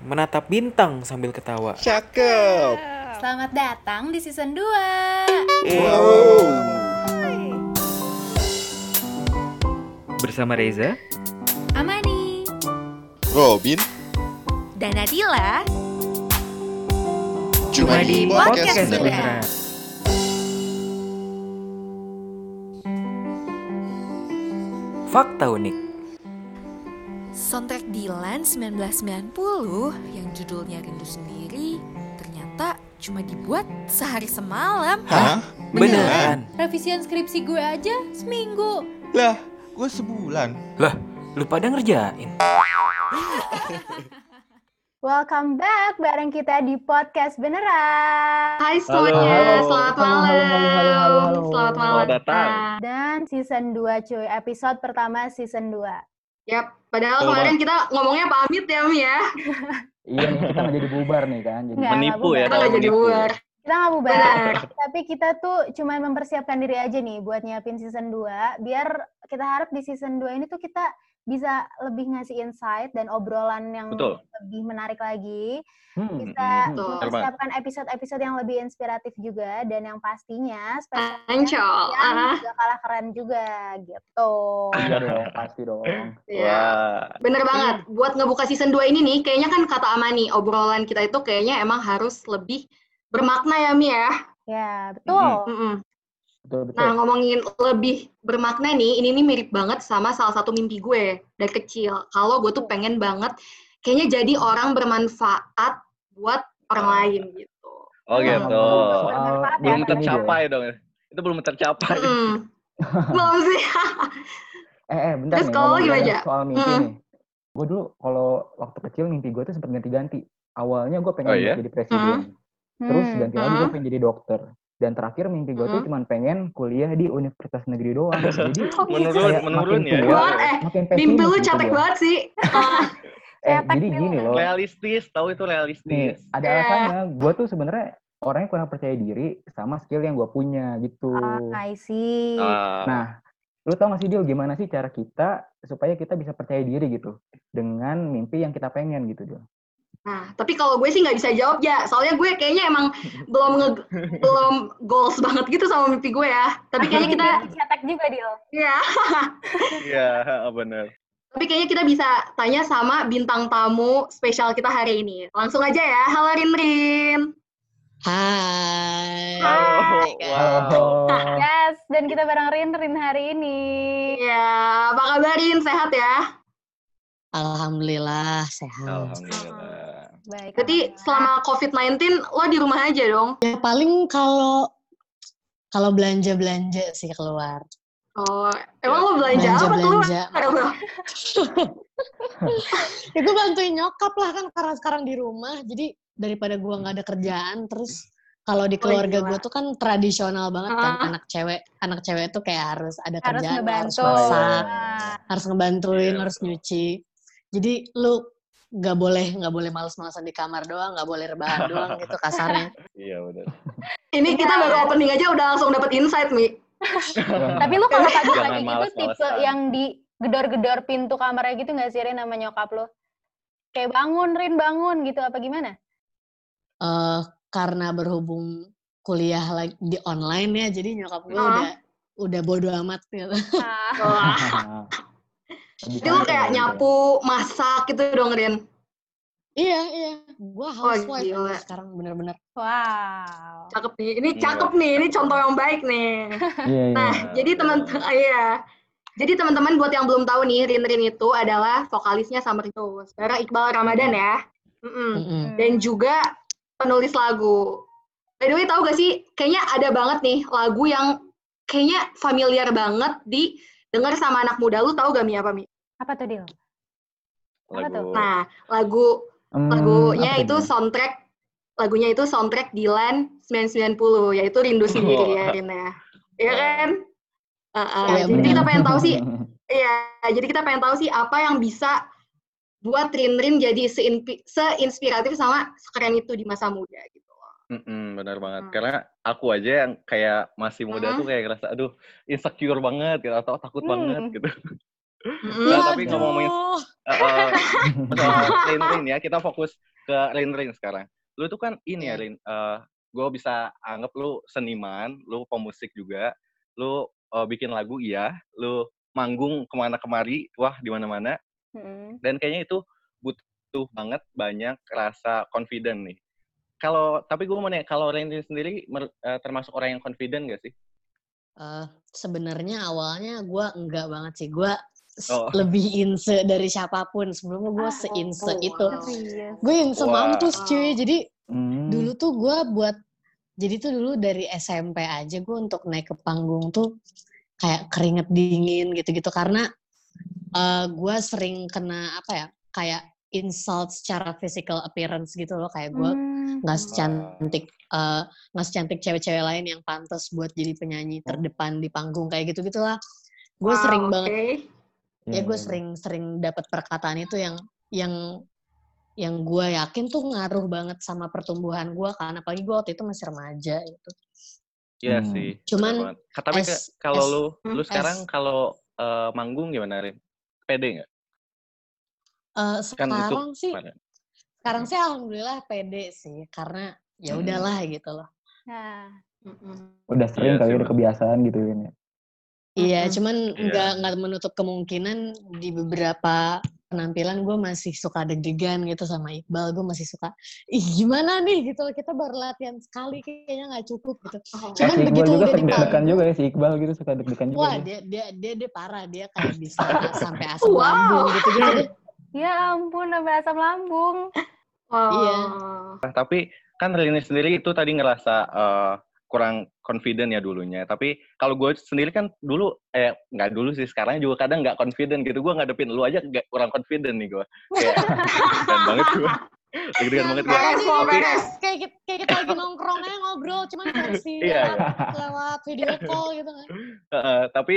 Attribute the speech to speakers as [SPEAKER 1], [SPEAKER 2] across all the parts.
[SPEAKER 1] menatap bintang sambil ketawa.
[SPEAKER 2] Cakep.
[SPEAKER 3] Selamat datang di season 2.
[SPEAKER 2] Wow.
[SPEAKER 1] Bersama Reza,
[SPEAKER 3] Amani
[SPEAKER 2] Robin,
[SPEAKER 3] dan Nadila.
[SPEAKER 2] cuma di podcast
[SPEAKER 3] Podcast.
[SPEAKER 2] Beneran.
[SPEAKER 1] Fakta unik.
[SPEAKER 4] Soundtrack Dilan 1990 yang judulnya Rindu Sendiri ternyata cuma dibuat sehari semalam.
[SPEAKER 2] Hah?
[SPEAKER 1] Beneran.
[SPEAKER 3] Revisian skripsi gue aja seminggu.
[SPEAKER 2] Lah, gue sebulan.
[SPEAKER 1] Lah, lu pada ngerjain.
[SPEAKER 5] Welcome back bareng kita di podcast beneran.
[SPEAKER 6] Hai semuanya, selamat malam. Selamat malam.
[SPEAKER 7] Selamat datang.
[SPEAKER 5] Dan season 2 cuy, episode pertama season 2.
[SPEAKER 6] Yap, padahal
[SPEAKER 7] Betul
[SPEAKER 6] kemarin kita ngomongnya pamit ya Mi ya.
[SPEAKER 8] Iya nih kita nggak jadi bubar nih kan. Jadi
[SPEAKER 5] Nggak,
[SPEAKER 7] Menipu ya,
[SPEAKER 6] Kita nggak jadi bubar.
[SPEAKER 5] Kita nggak bubar. Tapi kita tuh cuma mempersiapkan diri aja nih buat nyiapin season 2 biar kita harap di season 2 ini tuh kita bisa lebih ngasih insight dan obrolan yang
[SPEAKER 7] Betul.
[SPEAKER 5] lebih menarik lagi.
[SPEAKER 8] Hmm,
[SPEAKER 5] Bisa
[SPEAKER 6] Betul.
[SPEAKER 5] mempersiapkan episode-episode yang lebih inspiratif juga dan yang pastinya yang
[SPEAKER 6] Ah,
[SPEAKER 5] juga kalah keren juga gitu.
[SPEAKER 8] iya dong, pasti dong.
[SPEAKER 6] ya.
[SPEAKER 7] Wah.
[SPEAKER 6] Bener banget. Buat ngebuka season 2 ini nih, kayaknya kan kata Amani, obrolan kita itu kayaknya emang harus lebih bermakna ya Mi ya.
[SPEAKER 5] Ya, betul.
[SPEAKER 6] Mm-mm.
[SPEAKER 8] Betul betul.
[SPEAKER 6] Nah, ngomongin lebih bermakna nih, ini nih mirip banget sama salah satu mimpi gue dari kecil. Kalau gue tuh pengen banget kayaknya jadi orang bermanfaat buat orang lain gitu.
[SPEAKER 7] Oh
[SPEAKER 5] Hmm.
[SPEAKER 7] gitu.
[SPEAKER 5] Soal
[SPEAKER 7] Belum
[SPEAKER 5] ini
[SPEAKER 7] tercapai dong. ya. Itu belum tercapai.
[SPEAKER 6] Mm. Belum sih.
[SPEAKER 8] Eh, eh bentar
[SPEAKER 6] Terus
[SPEAKER 8] nih
[SPEAKER 6] kalau gimana,
[SPEAKER 8] banyak
[SPEAKER 6] Ja?
[SPEAKER 8] soal mimpi
[SPEAKER 6] Hmm.
[SPEAKER 8] nih. Gue dulu kalau waktu kecil mimpi gue tuh sempat ganti-ganti. Awalnya gue pengen
[SPEAKER 7] Oh, iya?
[SPEAKER 8] jadi presiden. Terus
[SPEAKER 5] Hmm.
[SPEAKER 8] ganti lagi gue
[SPEAKER 6] Hmm.
[SPEAKER 8] pengen jadi dokter. Dan terakhir mimpi gue tuh
[SPEAKER 6] Hmm.
[SPEAKER 8] cuma pengen kuliah di universitas negeri doang. Jadi
[SPEAKER 7] Menurun,
[SPEAKER 8] kayak
[SPEAKER 7] menurun
[SPEAKER 8] makin
[SPEAKER 7] ya.
[SPEAKER 8] tua,
[SPEAKER 6] eh,
[SPEAKER 8] makin
[SPEAKER 6] Mimpi lu
[SPEAKER 8] gitu
[SPEAKER 6] cetek
[SPEAKER 8] gua.
[SPEAKER 6] banget sih. Ah,
[SPEAKER 8] Eh, jadi
[SPEAKER 5] nih
[SPEAKER 8] gini loh.
[SPEAKER 7] Realistis, tahu itu
[SPEAKER 8] Nih,
[SPEAKER 7] realistis.
[SPEAKER 8] ada
[SPEAKER 6] Eh.
[SPEAKER 8] alasannya. Gue tuh sebenarnya orangnya kurang percaya diri sama skill yang gue punya gitu.
[SPEAKER 5] Ah, I see.
[SPEAKER 7] Ah,
[SPEAKER 8] Nah, lu tau gak sih Dil, gimana sih cara kita supaya kita bisa percaya diri gitu dengan mimpi yang kita pengen gitu Dil?
[SPEAKER 6] Nah, tapi kalau gue sih nggak bisa jawab ya, soalnya gue kayaknya emang belum nge belum goals banget gitu sama mimpi gue ya. Tapi kayaknya kita,
[SPEAKER 5] cetek juga, Dil.
[SPEAKER 6] ya,
[SPEAKER 7] Iya, benar.
[SPEAKER 6] tapi kayaknya kita bisa tanya sama bintang tamu spesial kita hari ini. Langsung aja ya, halo Rin Rin.
[SPEAKER 9] Hai.
[SPEAKER 7] Oh, wow.
[SPEAKER 5] Yes, dan kita bareng Rin Rin hari ini.
[SPEAKER 6] Ya, apa kabar Rin? Sehat ya?
[SPEAKER 9] Alhamdulillah sehat.
[SPEAKER 7] Alhamdulillah.
[SPEAKER 5] Baik.
[SPEAKER 6] Berarti
[SPEAKER 5] alhamdulillah.
[SPEAKER 6] selama COVID-19 lo di rumah aja dong?
[SPEAKER 9] Ya paling kalau kalau belanja belanja sih keluar.
[SPEAKER 6] Oh, emang lo belanja,
[SPEAKER 9] Belanja
[SPEAKER 6] apa keluar?
[SPEAKER 9] belanja. Ya gue bantuin nyokap lah kan karena sekarang di rumah. Jadi daripada gua nggak ada kerjaan terus kalau di
[SPEAKER 6] Oh,
[SPEAKER 9] keluarga
[SPEAKER 6] gila.
[SPEAKER 9] gue tuh kan tradisional banget kan
[SPEAKER 6] Hah?
[SPEAKER 9] anak cewek anak cewek tuh kayak harus ada
[SPEAKER 5] harus
[SPEAKER 9] kerjaan harus
[SPEAKER 5] ngebantu.
[SPEAKER 9] masak
[SPEAKER 5] Ah,
[SPEAKER 9] harus ngebantuin
[SPEAKER 7] Iya,
[SPEAKER 9] harus nyuci jadi lu nggak boleh nggak boleh males-malesan di kamar doang nggak boleh rebahan doang gitu kasarnya
[SPEAKER 7] Iya, benar.
[SPEAKER 6] Ini kita baru opening aja udah langsung dapet insight, Mi.
[SPEAKER 5] Tapi lu kalau pagi-pagi gitu tipe yang di gedor-gedor pintu kamarnya gitu nggak sih Rin sama nyokap lo? Kayak bangun Rin bangun gitu apa gimana?
[SPEAKER 9] eh karena berhubung kuliah lagi di online ya jadi nyokap gue udah udah bodo amat gitu.
[SPEAKER 6] Jadi lo
[SPEAKER 8] santai
[SPEAKER 6] kayak nyapu, masak gitu dong, Rin.
[SPEAKER 9] iya iya gue housewife
[SPEAKER 6] gila.
[SPEAKER 9] aja sekarang bener-bener.
[SPEAKER 5] wow.
[SPEAKER 6] Cakep nih. Ini
[SPEAKER 7] Gila.
[SPEAKER 6] cakep nih. Ini contoh yang baik nih.
[SPEAKER 8] Iya, iya.
[SPEAKER 6] Nah,
[SPEAKER 7] Iya,
[SPEAKER 6] jadi
[SPEAKER 7] iya.
[SPEAKER 6] teman iya. Jadi teman-teman buat yang belum tahu nih, Rin Rin itu adalah vokalisnya Summer Itu. Sekarang Iqbal Ramadan ya. Mm-mm.
[SPEAKER 9] Mm-mm.
[SPEAKER 6] Dan juga penulis lagu. By the way, tahu gak sih? Kayaknya ada banget nih lagu yang kayaknya familiar banget di dengar sama anak muda. Lu tahu gak Mi apa Mi?
[SPEAKER 5] Apa tuh Dil? Apa tuh?
[SPEAKER 6] Nah, lagu
[SPEAKER 8] Hmm,
[SPEAKER 6] lagunya itu
[SPEAKER 8] ini?
[SPEAKER 6] soundtrack lagunya itu soundtrack Dilan 990 yaitu Rindu Sendiri ya Rin ya. Iya kan? Uh, uh,
[SPEAKER 9] Iya,
[SPEAKER 6] jadi
[SPEAKER 9] benar.
[SPEAKER 6] kita pengen tahu sih, iya, jadi kita pengen tahu sih apa yang bisa buat Rin Rin jadi seinpi- seinspiratif sama sekeren itu di masa muda gitu loh.
[SPEAKER 7] Mm-mm, benar banget.
[SPEAKER 6] Hmm.
[SPEAKER 7] Karena aku aja yang kayak masih muda
[SPEAKER 6] Hmm.
[SPEAKER 7] tuh kayak ngerasa, aduh insecure banget gitu, atau takut
[SPEAKER 5] Hmm.
[SPEAKER 7] banget gitu. Nah, tapi ngomongin eh, eh, soal Rin Rin ya, kita fokus ke Rin Rin sekarang. Lu tuh kan ini ya
[SPEAKER 9] Iya.
[SPEAKER 7] Rin, gue bisa anggap lu seniman, lu pemusik juga, lu eh, bikin lagu iya, lu manggung ke mana kemari, wah di mana-mana.
[SPEAKER 5] Mm-mm.
[SPEAKER 7] Dan kayaknya itu butuh banget banyak rasa confident nih. Kalau tapi gue mau nanya, kalau Rin sendiri mer- eh, termasuk orang yang confident gak sih?
[SPEAKER 9] Eh, sebenarnya awalnya gue enggak banget sih. Gue
[SPEAKER 7] Oh.
[SPEAKER 9] lebih inse dari siapa pun. Sebelumnya gue
[SPEAKER 5] Ah,
[SPEAKER 9] seinse
[SPEAKER 6] oh,
[SPEAKER 9] itu.
[SPEAKER 6] wow.
[SPEAKER 5] Serius.
[SPEAKER 9] Gue inse
[SPEAKER 7] Wow.
[SPEAKER 9] mampus cuy. Jadi
[SPEAKER 8] Hmm.
[SPEAKER 9] dulu tuh gue buat jadi tuh dulu dari SMP aja gue untuk naik ke panggung tuh kayak keringet dingin gitu-gitu karena eh gue sering kena apa ya kayak insult secara physical appearance gitu loh kayak gue
[SPEAKER 5] Hmm.
[SPEAKER 9] nggak secantik eh, nggak secantik cewek-cewek lain yang pantas buat jadi penyanyi terdepan di panggung kayak gitu gitulah gue
[SPEAKER 6] Wow,
[SPEAKER 9] sering
[SPEAKER 6] oke.
[SPEAKER 9] banget Ya gue
[SPEAKER 8] iya, iya.
[SPEAKER 9] sering sering dapat perkataan itu yang yang yang gue yakin tuh ngaruh banget sama pertumbuhan gue kan apalagi gue waktu itu masih remaja gitu
[SPEAKER 7] Iya
[SPEAKER 8] Hmm.
[SPEAKER 7] sih.
[SPEAKER 9] Cuman
[SPEAKER 7] Tapi kalau lu
[SPEAKER 6] hmm,
[SPEAKER 7] lu sekarang kalau eh, manggung gimana Rin? Pede nggak?
[SPEAKER 9] Eh,
[SPEAKER 7] Kan itu
[SPEAKER 9] sekarang sih
[SPEAKER 7] kemarin.
[SPEAKER 9] sekarang sih alhamdulillah pede sih karena ya
[SPEAKER 7] Hmm.
[SPEAKER 9] udahlah gitu loh
[SPEAKER 5] Nah,
[SPEAKER 6] Mm-mm.
[SPEAKER 8] Udah sering
[SPEAKER 7] Iya
[SPEAKER 8] kali udah kebiasaan gitu kan ya.
[SPEAKER 9] Iya,
[SPEAKER 6] Mm-mm.
[SPEAKER 9] cuman
[SPEAKER 7] Iya.
[SPEAKER 9] nggak nggak menutup kemungkinan di beberapa penampilan gue masih suka deg-degan gitu sama Iqbal. Gue masih suka, ih gimana nih gitu. Kita baru latihan sekali kayaknya nggak cukup gitu.
[SPEAKER 6] Oh.
[SPEAKER 8] Eh,
[SPEAKER 9] Cuman
[SPEAKER 8] si Iqbal
[SPEAKER 9] begitu
[SPEAKER 8] juga
[SPEAKER 9] udah
[SPEAKER 8] deg-degan juga ya si Iqbal gitu suka deg-degan juga.
[SPEAKER 9] wah
[SPEAKER 8] dia.
[SPEAKER 9] dia dia dia parah dia kayak bisa sampai asam
[SPEAKER 6] Wow.
[SPEAKER 9] lambung gitu gitu. deh.
[SPEAKER 5] ya ampun sampai asam lambung.
[SPEAKER 6] Wow.
[SPEAKER 9] Iya.
[SPEAKER 7] Nah, tapi kan Rini sendiri itu tadi ngerasa eh, kurang confident ya dulunya. Tapi kalau gue sendiri kan dulu, eh nggak dulu sih, sekarang juga kadang nggak confident gitu. Gue ngadepin lu aja nggak kurang confident nih gue. Kayak banget gue. Deg-degan banget gue.
[SPEAKER 6] Beres, mau
[SPEAKER 7] Tapi
[SPEAKER 6] beres.
[SPEAKER 9] Kayak kita, kayak kita lagi nongkrong aja ngobrol, cuman versi
[SPEAKER 7] Iya,
[SPEAKER 9] lewat, lewat video call gitu kan.
[SPEAKER 7] Tapi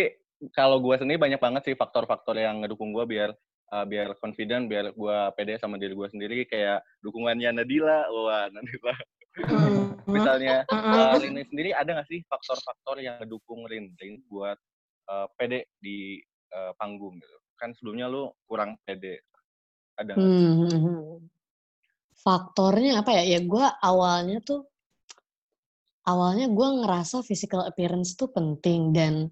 [SPEAKER 7] kalau gue sendiri banyak banget sih faktor-faktor yang ngedukung gue biar eh, biar confident, biar gue pede sama diri gue sendiri. Kayak dukungannya Nadila, wah Nadila. Misalnya
[SPEAKER 6] Mm-mm.
[SPEAKER 7] eh, Rini sendiri ada nggak sih faktor-faktor yang ngedukung Rin Rin buat eh, pede di eh, panggung gitu? Kan sebelumnya lu kurang pede. Ada?
[SPEAKER 9] Hmm, hmm, hmm. Faktornya apa ya? Ya gue awalnya tuh awalnya gue ngerasa physical appearance tuh penting dan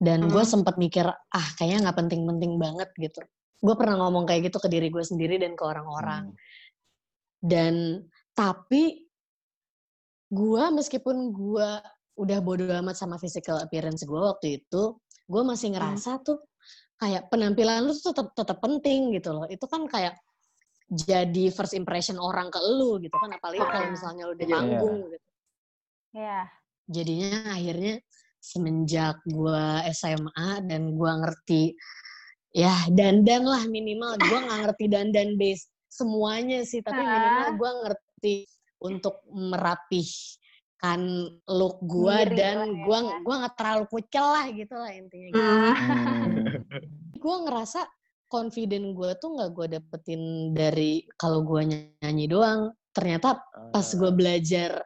[SPEAKER 9] dan gue
[SPEAKER 6] Hmm.
[SPEAKER 9] sempat mikir ah kayaknya nggak penting-penting banget gitu. Gue pernah ngomong kayak gitu ke diri gue sendiri dan ke orang-orang.
[SPEAKER 8] Hmm.
[SPEAKER 9] Dan tapi gue meskipun gue udah bodo amat sama physical appearance gue waktu itu, gue masih ngerasa tuh kayak penampilan lu tuh tetap tetap penting gitu loh. Itu kan kayak jadi first impression orang ke lu gitu kan apalagi kalau misalnya lu di
[SPEAKER 6] Iya.
[SPEAKER 9] panggung gitu.
[SPEAKER 5] Ya.
[SPEAKER 9] Jadinya akhirnya semenjak gua SMA dan gua ngerti ya dandan lah minimal gua nggak ngerti dandan base semuanya sih tapi minimal gua ngerti untuk merapihkan look gua
[SPEAKER 5] Diri
[SPEAKER 9] dan
[SPEAKER 5] lah ya.
[SPEAKER 9] gua gua nggak terlalu kucel lah gitu lah intinya gitu.
[SPEAKER 6] Mm.
[SPEAKER 8] Hmm.
[SPEAKER 9] gue ngerasa confident gue tuh nggak gue dapetin dari kalau gue nyanyi doang ternyata pas gue belajar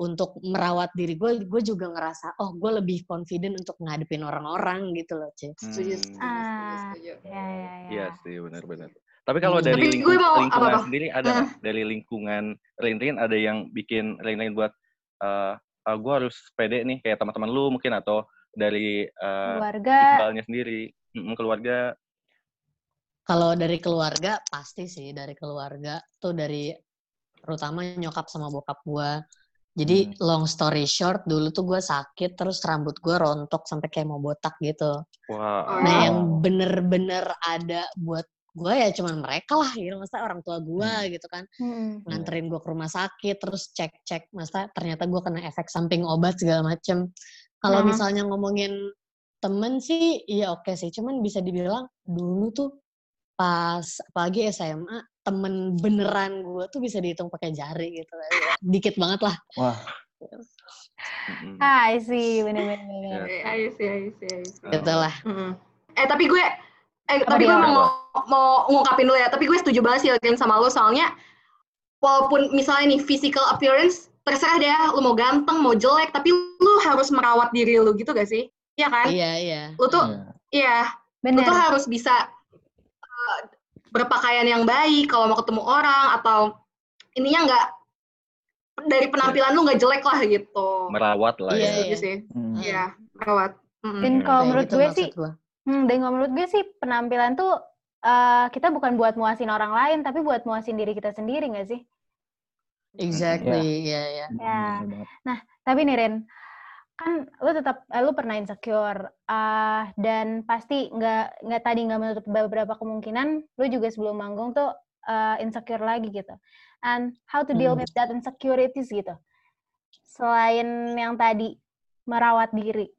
[SPEAKER 9] untuk merawat diri gue gue juga ngerasa oh gue lebih confident untuk ngadepin orang-orang gitu loh cek
[SPEAKER 6] Setuju,
[SPEAKER 7] Hmm,
[SPEAKER 6] setuju, setuju,
[SPEAKER 5] Ah.
[SPEAKER 6] setuju.
[SPEAKER 5] Ya, ya, ya.
[SPEAKER 7] Iya sih, benar-benar. Tapi kalau
[SPEAKER 9] Hmm.
[SPEAKER 7] dari
[SPEAKER 6] Tapi
[SPEAKER 7] lingkung-
[SPEAKER 6] gue mau
[SPEAKER 7] lingkungan
[SPEAKER 6] apa-apa?
[SPEAKER 7] sendiri ada nggak? Dari lingkungan Rin ada yang bikin Rin buat eh gue harus pede nih kayak teman-teman lu mungkin atau dari eh,
[SPEAKER 5] Keluarga.
[SPEAKER 7] Iqbalnya sendiri, Mm-mm, keluarga.
[SPEAKER 9] kalau dari keluarga pasti sih dari keluarga tuh dari terutama nyokap sama bokap gue jadi
[SPEAKER 8] Hmm.
[SPEAKER 9] long story short dulu tuh gue sakit terus rambut gue rontok sampai kayak mau botak gitu
[SPEAKER 7] Wah.
[SPEAKER 6] Oh,
[SPEAKER 9] Nah,
[SPEAKER 6] Wow.
[SPEAKER 9] yang bener-bener ada buat gue ya cuman mereka lah gitu, masa orang tua gue gitu kan
[SPEAKER 5] Hmm.
[SPEAKER 9] nganterin gue ke rumah sakit terus cek-cek masa ternyata gue kena efek samping obat segala macem. Kalau
[SPEAKER 6] Hmm.
[SPEAKER 9] misalnya ngomongin temen sih, iya oke sih, cuman bisa dibilang dulu tuh pas apalagi SMA temen beneran gue tuh bisa dihitung pakai jari gitu, dikit banget lah.
[SPEAKER 8] Wah.
[SPEAKER 5] Ah, I see. Bener-bener. bener.
[SPEAKER 6] I see, I see, I see.
[SPEAKER 9] Gitu lah.
[SPEAKER 6] Mm-mm. Eh tapi gue, eh
[SPEAKER 5] Apa
[SPEAKER 6] tapi gue mau mau ngungkapin dulu ya. Tapi gue setuju banget sih Rin sama lo soalnya walaupun misalnya nih physical appearance terserah deh, lu mau ganteng, mau jelek, tapi lu harus merawat diri lu gitu gak sih? Iya kan?
[SPEAKER 9] Iya iya.
[SPEAKER 6] Lu tuh,
[SPEAKER 8] iya.
[SPEAKER 6] iya, Lu tuh harus bisa eh, berpakaian yang baik kalau mau ketemu orang atau ininya nggak dari penampilan lu nggak jelek lah gitu.
[SPEAKER 7] Merawat lah
[SPEAKER 9] Iya,
[SPEAKER 7] ya.
[SPEAKER 6] Gitu
[SPEAKER 9] iya.
[SPEAKER 6] sih.
[SPEAKER 8] Hmm.
[SPEAKER 6] Iya, merawat. Mm-mm.
[SPEAKER 5] Dan
[SPEAKER 7] Hmm.
[SPEAKER 5] kalau menurut
[SPEAKER 9] gitu
[SPEAKER 5] gue sih. Hmm, dan kalau menurut gue sih penampilan tuh eh, kita bukan buat muasin orang lain, tapi buat muasin diri kita sendiri nggak sih?
[SPEAKER 9] Exactly, iya, iya.
[SPEAKER 5] Ya.
[SPEAKER 8] Bener banget.
[SPEAKER 5] Tapi nih Rin, kan lu tetap eh, lu pernah insecure eh, dan pasti nggak nggak tadi nggak menutup beberapa kemungkinan lu juga sebelum manggung tuh eh, insecure lagi gitu. And how to deal
[SPEAKER 9] Hmm.
[SPEAKER 5] with that insecurities gitu. Selain yang tadi merawat diri,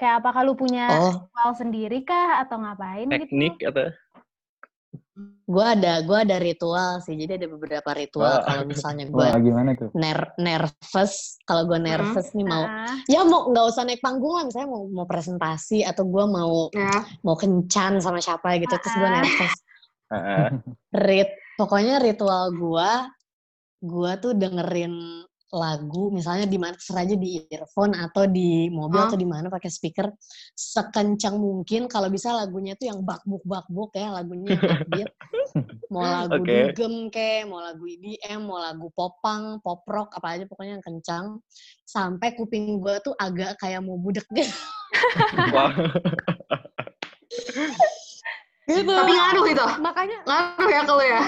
[SPEAKER 5] kayak apakah lu punya
[SPEAKER 9] Oh,
[SPEAKER 5] ritual sendiri kah atau ngapain
[SPEAKER 7] Teknik
[SPEAKER 5] gitu?
[SPEAKER 7] atau
[SPEAKER 9] gue ada gue ada ritual sih. Jadi ada beberapa ritual
[SPEAKER 7] Wah.
[SPEAKER 9] kalau misalnya gue
[SPEAKER 8] gimana tuh?
[SPEAKER 9] ner nervous. Kalau gue nervous nih mau
[SPEAKER 5] Ah,
[SPEAKER 9] ya mau nggak usah naik panggung lah misalnya mau mau presentasi atau gue mau
[SPEAKER 6] Ya.
[SPEAKER 9] mau kencan sama siapa gitu terus gue
[SPEAKER 5] Ah.
[SPEAKER 9] nervous
[SPEAKER 7] Heeh.
[SPEAKER 9] rit pokoknya ritual gue gue tuh dengerin lagu misalnya di mana terserah aja di earphone atau di mobil
[SPEAKER 6] Hah?
[SPEAKER 9] atau di mana pakai speaker sekencang mungkin kalau bisa lagunya tuh yang bakbuk bakbuk ya lagunya upbeat mau lagu
[SPEAKER 7] Oke.
[SPEAKER 9] dugem kayak mau lagu EDM mau lagu popang pop rock apa aja pokoknya yang kencang sampai kuping gue tuh agak kayak mau budek gitu
[SPEAKER 7] Wah.
[SPEAKER 9] gitu
[SPEAKER 6] Tapi ngaruh itu.
[SPEAKER 9] makanya
[SPEAKER 6] Ngaruh ya kalau ya.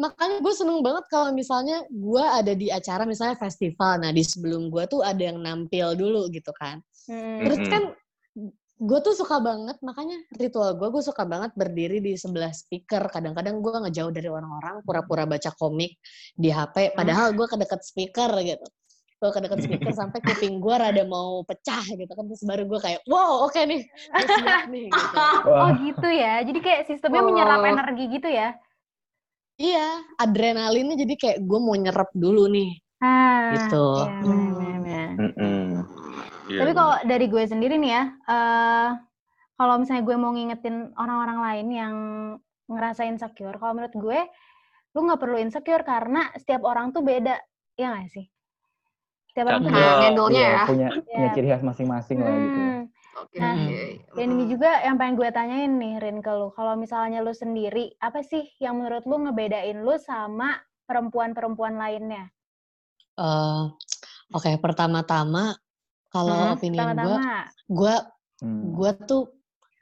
[SPEAKER 9] Makanya gue seneng banget kalau misalnya gue ada di acara misalnya festival nah di sebelum gue tuh ada yang nampil dulu gitu kan
[SPEAKER 5] hmm.
[SPEAKER 9] terus kan gue tuh suka banget makanya ritual gue gue suka banget berdiri di sebelah speaker kadang-kadang gue ngejauh dari orang-orang pura-pura baca komik di HP padahal gue kedeket speaker gitu gue kedeket speaker sampai kuping gue rada mau pecah gitu kan terus baru gue kayak wow oke nih gue siap nih gitu.
[SPEAKER 5] Oh gitu ya. Jadi kayak sistemnya menyerap
[SPEAKER 6] Oh.
[SPEAKER 5] energi gitu ya.
[SPEAKER 9] Iya adrenalinnya jadi kayak gue mau nyerap dulu nih
[SPEAKER 5] Ah,
[SPEAKER 9] Gitu.
[SPEAKER 5] iya, bener, bener, bener.
[SPEAKER 7] Mm-mm. Iya,
[SPEAKER 5] Tapi
[SPEAKER 7] bener.
[SPEAKER 5] kalau dari gue sendiri nih ya, eh kalau misalnya gue mau ngingetin orang-orang lain yang ngerasa insecure, kalau menurut gue, lu nggak perlu insecure karena setiap orang tuh beda, ya nggak sih? Setiap orang tuh
[SPEAKER 7] Cakep.
[SPEAKER 5] beda.
[SPEAKER 6] Handle-nya
[SPEAKER 8] iya,
[SPEAKER 6] ya.
[SPEAKER 8] punya punya
[SPEAKER 5] Iya.
[SPEAKER 8] ciri khas masing-masing lah gitu.
[SPEAKER 5] Hmm,
[SPEAKER 6] Oke.
[SPEAKER 5] Nah,
[SPEAKER 6] oke.
[SPEAKER 5] Dan ini juga yang pengen gue tanyain nih, Rin, ke lu. Kalau misalnya lu sendiri, apa sih yang menurut lu ngebedain lu sama perempuan-perempuan lainnya?
[SPEAKER 9] Eh, Oke, pertama-tama kalau
[SPEAKER 5] Hmm,
[SPEAKER 9] opinion gue,
[SPEAKER 5] Pertama-tama,
[SPEAKER 9] gue
[SPEAKER 8] Hmm.
[SPEAKER 9] gue tuh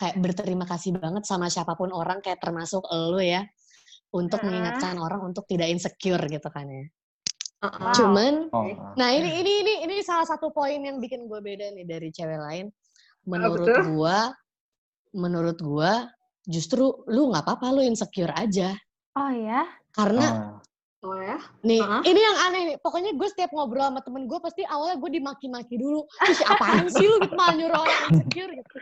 [SPEAKER 9] kayak berterima kasih banget sama siapa pun orang kayak termasuk lo ya untuk
[SPEAKER 5] Heeh.
[SPEAKER 9] mengingatkan orang untuk tidak insecure gitu kan ya.
[SPEAKER 6] Heeh.
[SPEAKER 5] Wow.
[SPEAKER 9] Cuman,
[SPEAKER 8] Oh,
[SPEAKER 9] nah ini ini ini ini salah satu poin yang bikin gue beda nih dari cewek lain. Menurut
[SPEAKER 6] betul?
[SPEAKER 9] gue, menurut gue justru lu nggak apa-apa lu insecure aja
[SPEAKER 5] oh ya?
[SPEAKER 9] karena
[SPEAKER 8] ah.
[SPEAKER 6] Oh ya.
[SPEAKER 9] Nih,
[SPEAKER 6] Hah?
[SPEAKER 9] ini yang aneh nih. Pokoknya gue setiap ngobrol sama temen gue pasti awalnya gue dimaki-maki dulu. Terus apaan sih lu gitu, malah nyuruh orang insecure gitu.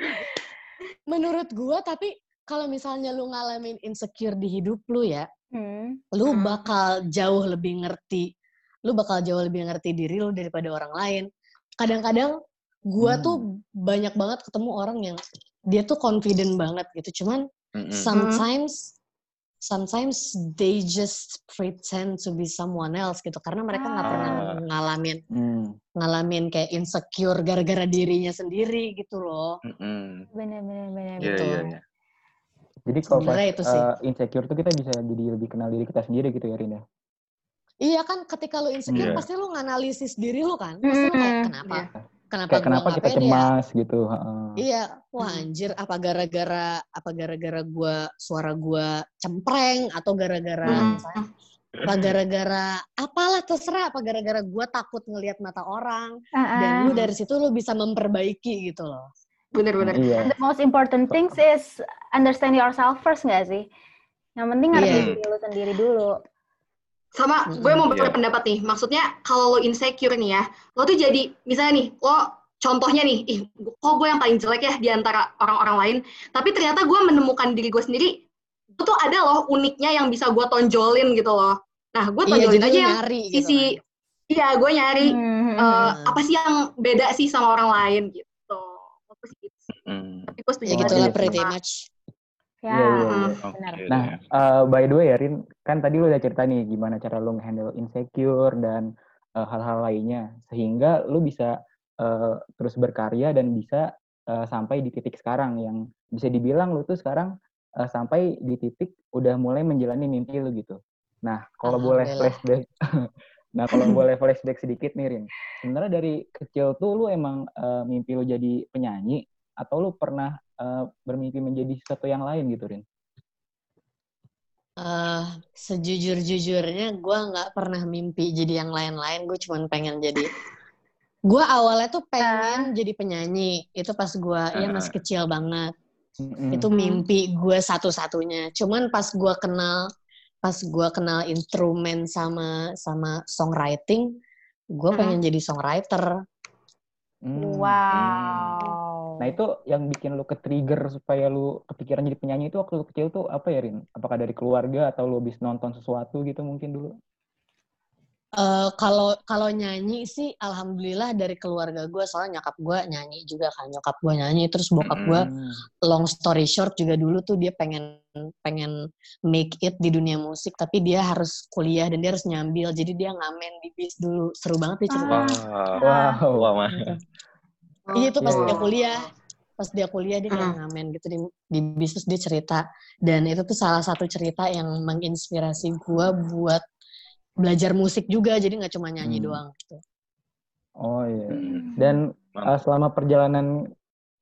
[SPEAKER 9] Menurut gue, tapi kalau misalnya lu ngalamin insecure di hidup lu ya,
[SPEAKER 5] Hmm.
[SPEAKER 9] lu
[SPEAKER 6] Hmm.
[SPEAKER 9] bakal jauh lebih ngerti. Lu bakal jauh lebih ngerti diri lu daripada orang lain. Kadang-kadang gue
[SPEAKER 8] Hmm.
[SPEAKER 9] tuh banyak banget ketemu orang yang dia tuh confident banget gitu. Cuman
[SPEAKER 7] Mm-mm.
[SPEAKER 9] sometimes sometimes they just pretend to be someone else gitu karena mereka nggak pernah
[SPEAKER 7] Ah.
[SPEAKER 9] ngalamin
[SPEAKER 8] Hmm.
[SPEAKER 9] ngalamin kayak insecure gara-gara dirinya sendiri gitu loh
[SPEAKER 7] Mm-mm.
[SPEAKER 5] Bener, bener, bener.
[SPEAKER 7] Iya,
[SPEAKER 9] Gitu.
[SPEAKER 7] iya, iya.
[SPEAKER 8] Jadi kalau pas
[SPEAKER 9] itu sih.
[SPEAKER 8] eh, insecure tuh kita bisa jadi lebih kenal diri kita sendiri gitu ya, Rin ya?
[SPEAKER 9] iya kan ketika lu insecure
[SPEAKER 7] Iya.
[SPEAKER 9] pasti lu nganalisis diri lu kan pasti lu kayak
[SPEAKER 5] Mm-mm.
[SPEAKER 9] kenapa
[SPEAKER 6] Iya.
[SPEAKER 9] Kenapa
[SPEAKER 8] Kayak kenapa kita
[SPEAKER 9] ya
[SPEAKER 8] cemas gitu. heeh.
[SPEAKER 9] iya wah anjir apa gara-gara apa gara-gara gua suara gua cempreng atau gara-gara
[SPEAKER 6] Hmm.
[SPEAKER 9] misalnya apa gara-gara apalah terserah apa gara-gara gua takut ngelihat mata orang dan
[SPEAKER 5] Ah,
[SPEAKER 9] lu dari situ lu bisa memperbaiki gitu loh.
[SPEAKER 6] Bener-bener.
[SPEAKER 8] Iya.
[SPEAKER 5] the most important things is understand yourself first nggak sih? Yang penting ngerti
[SPEAKER 9] Iya.
[SPEAKER 5] diri lu sendiri dulu.
[SPEAKER 6] Sama,
[SPEAKER 9] Mm-mm,
[SPEAKER 6] gue mau
[SPEAKER 7] iya.
[SPEAKER 6] berpendapat nih. Maksudnya kalau lo insecure nih ya, lo tuh jadi misalnya nih, lo contohnya nih, ih, kok gue yang paling jelek ya di antara orang-orang lain. Tapi ternyata gue menemukan diri gue sendiri, itu tuh ada loh uniknya yang bisa gue tonjolin gitu loh. Nah, gue
[SPEAKER 9] Iya,
[SPEAKER 6] tonjolin
[SPEAKER 9] jadi
[SPEAKER 6] aja yang
[SPEAKER 9] nyari gitu
[SPEAKER 6] sisi,
[SPEAKER 9] kan.
[SPEAKER 6] iya gue nyari
[SPEAKER 5] Hmm,
[SPEAKER 9] Hmm.
[SPEAKER 6] apa sih yang beda sih sama orang lain gitu. Aku sih gitu.
[SPEAKER 7] Mm.
[SPEAKER 6] Tapi gue setuju
[SPEAKER 9] Ya gitulah
[SPEAKER 8] iya.
[SPEAKER 9] pretty
[SPEAKER 6] sama-
[SPEAKER 9] much.
[SPEAKER 5] Ya,
[SPEAKER 8] Iya, iya, iya.
[SPEAKER 7] Oke
[SPEAKER 5] benar.
[SPEAKER 8] Nah, eh, by the way ya, Rin, kan tadi lu udah cerita nih gimana cara lu handle insecure dan eh, hal-hal lainnya, sehingga lu bisa eh, terus berkarya dan bisa eh, sampai di titik sekarang yang bisa dibilang lu tuh sekarang eh, sampai di titik udah mulai menjalani mimpi lu gitu. Nah, kalau boleh flashback Nah, kalau boleh flashback sedikit nih, Rin. Sebenarnya dari kecil tuh lu emang eh, mimpi lu jadi penyanyi atau lu pernah eh, bermimpi menjadi sesuatu yang lain gitu, Rin?
[SPEAKER 9] Eh, sejujur-jujurnya gue nggak pernah mimpi jadi yang lain-lain. Gue cuma pengen jadi. Gue awalnya tuh pengen jadi penyanyi. Itu pas gue ya masih kecil banget.
[SPEAKER 8] Mm-mm.
[SPEAKER 9] Itu mimpi gue satu-satunya. Cuman pas gue kenal, pas gue kenal instrumen sama sama songwriting, gue pengen jadi songwriter.
[SPEAKER 8] Hmm.
[SPEAKER 5] Wow.
[SPEAKER 8] Nah, itu yang bikin lu ke-trigger supaya lu kepikiran jadi penyanyi itu waktu lu kecil tuh apa ya, Rin? Apakah dari keluarga atau lu habis nonton sesuatu gitu mungkin dulu?
[SPEAKER 9] Eh, kalau kalau nyanyi sih alhamdulillah dari keluarga gue soalnya nyokap gue nyanyi juga kan nyokap gue nyanyi terus bokap gue long story short juga dulu tuh dia pengen pengen make it di dunia musik tapi dia harus kuliah dan dia harus nyambil jadi dia ngamen di bis dulu seru banget dia cerita
[SPEAKER 7] Wah,
[SPEAKER 8] Wow.
[SPEAKER 7] wah mah.
[SPEAKER 9] Iya itu pas dia kuliah. Pas dia kuliah dia kayak ngamen gitu di, di bis terus dia cerita. Dan itu tuh salah satu cerita yang menginspirasi gue buat belajar musik juga. Jadi nggak cuma nyanyi
[SPEAKER 8] Hmm.
[SPEAKER 9] doang gitu.
[SPEAKER 8] Oh iya.
[SPEAKER 7] Hmm.
[SPEAKER 8] Dan uh, selama perjalanan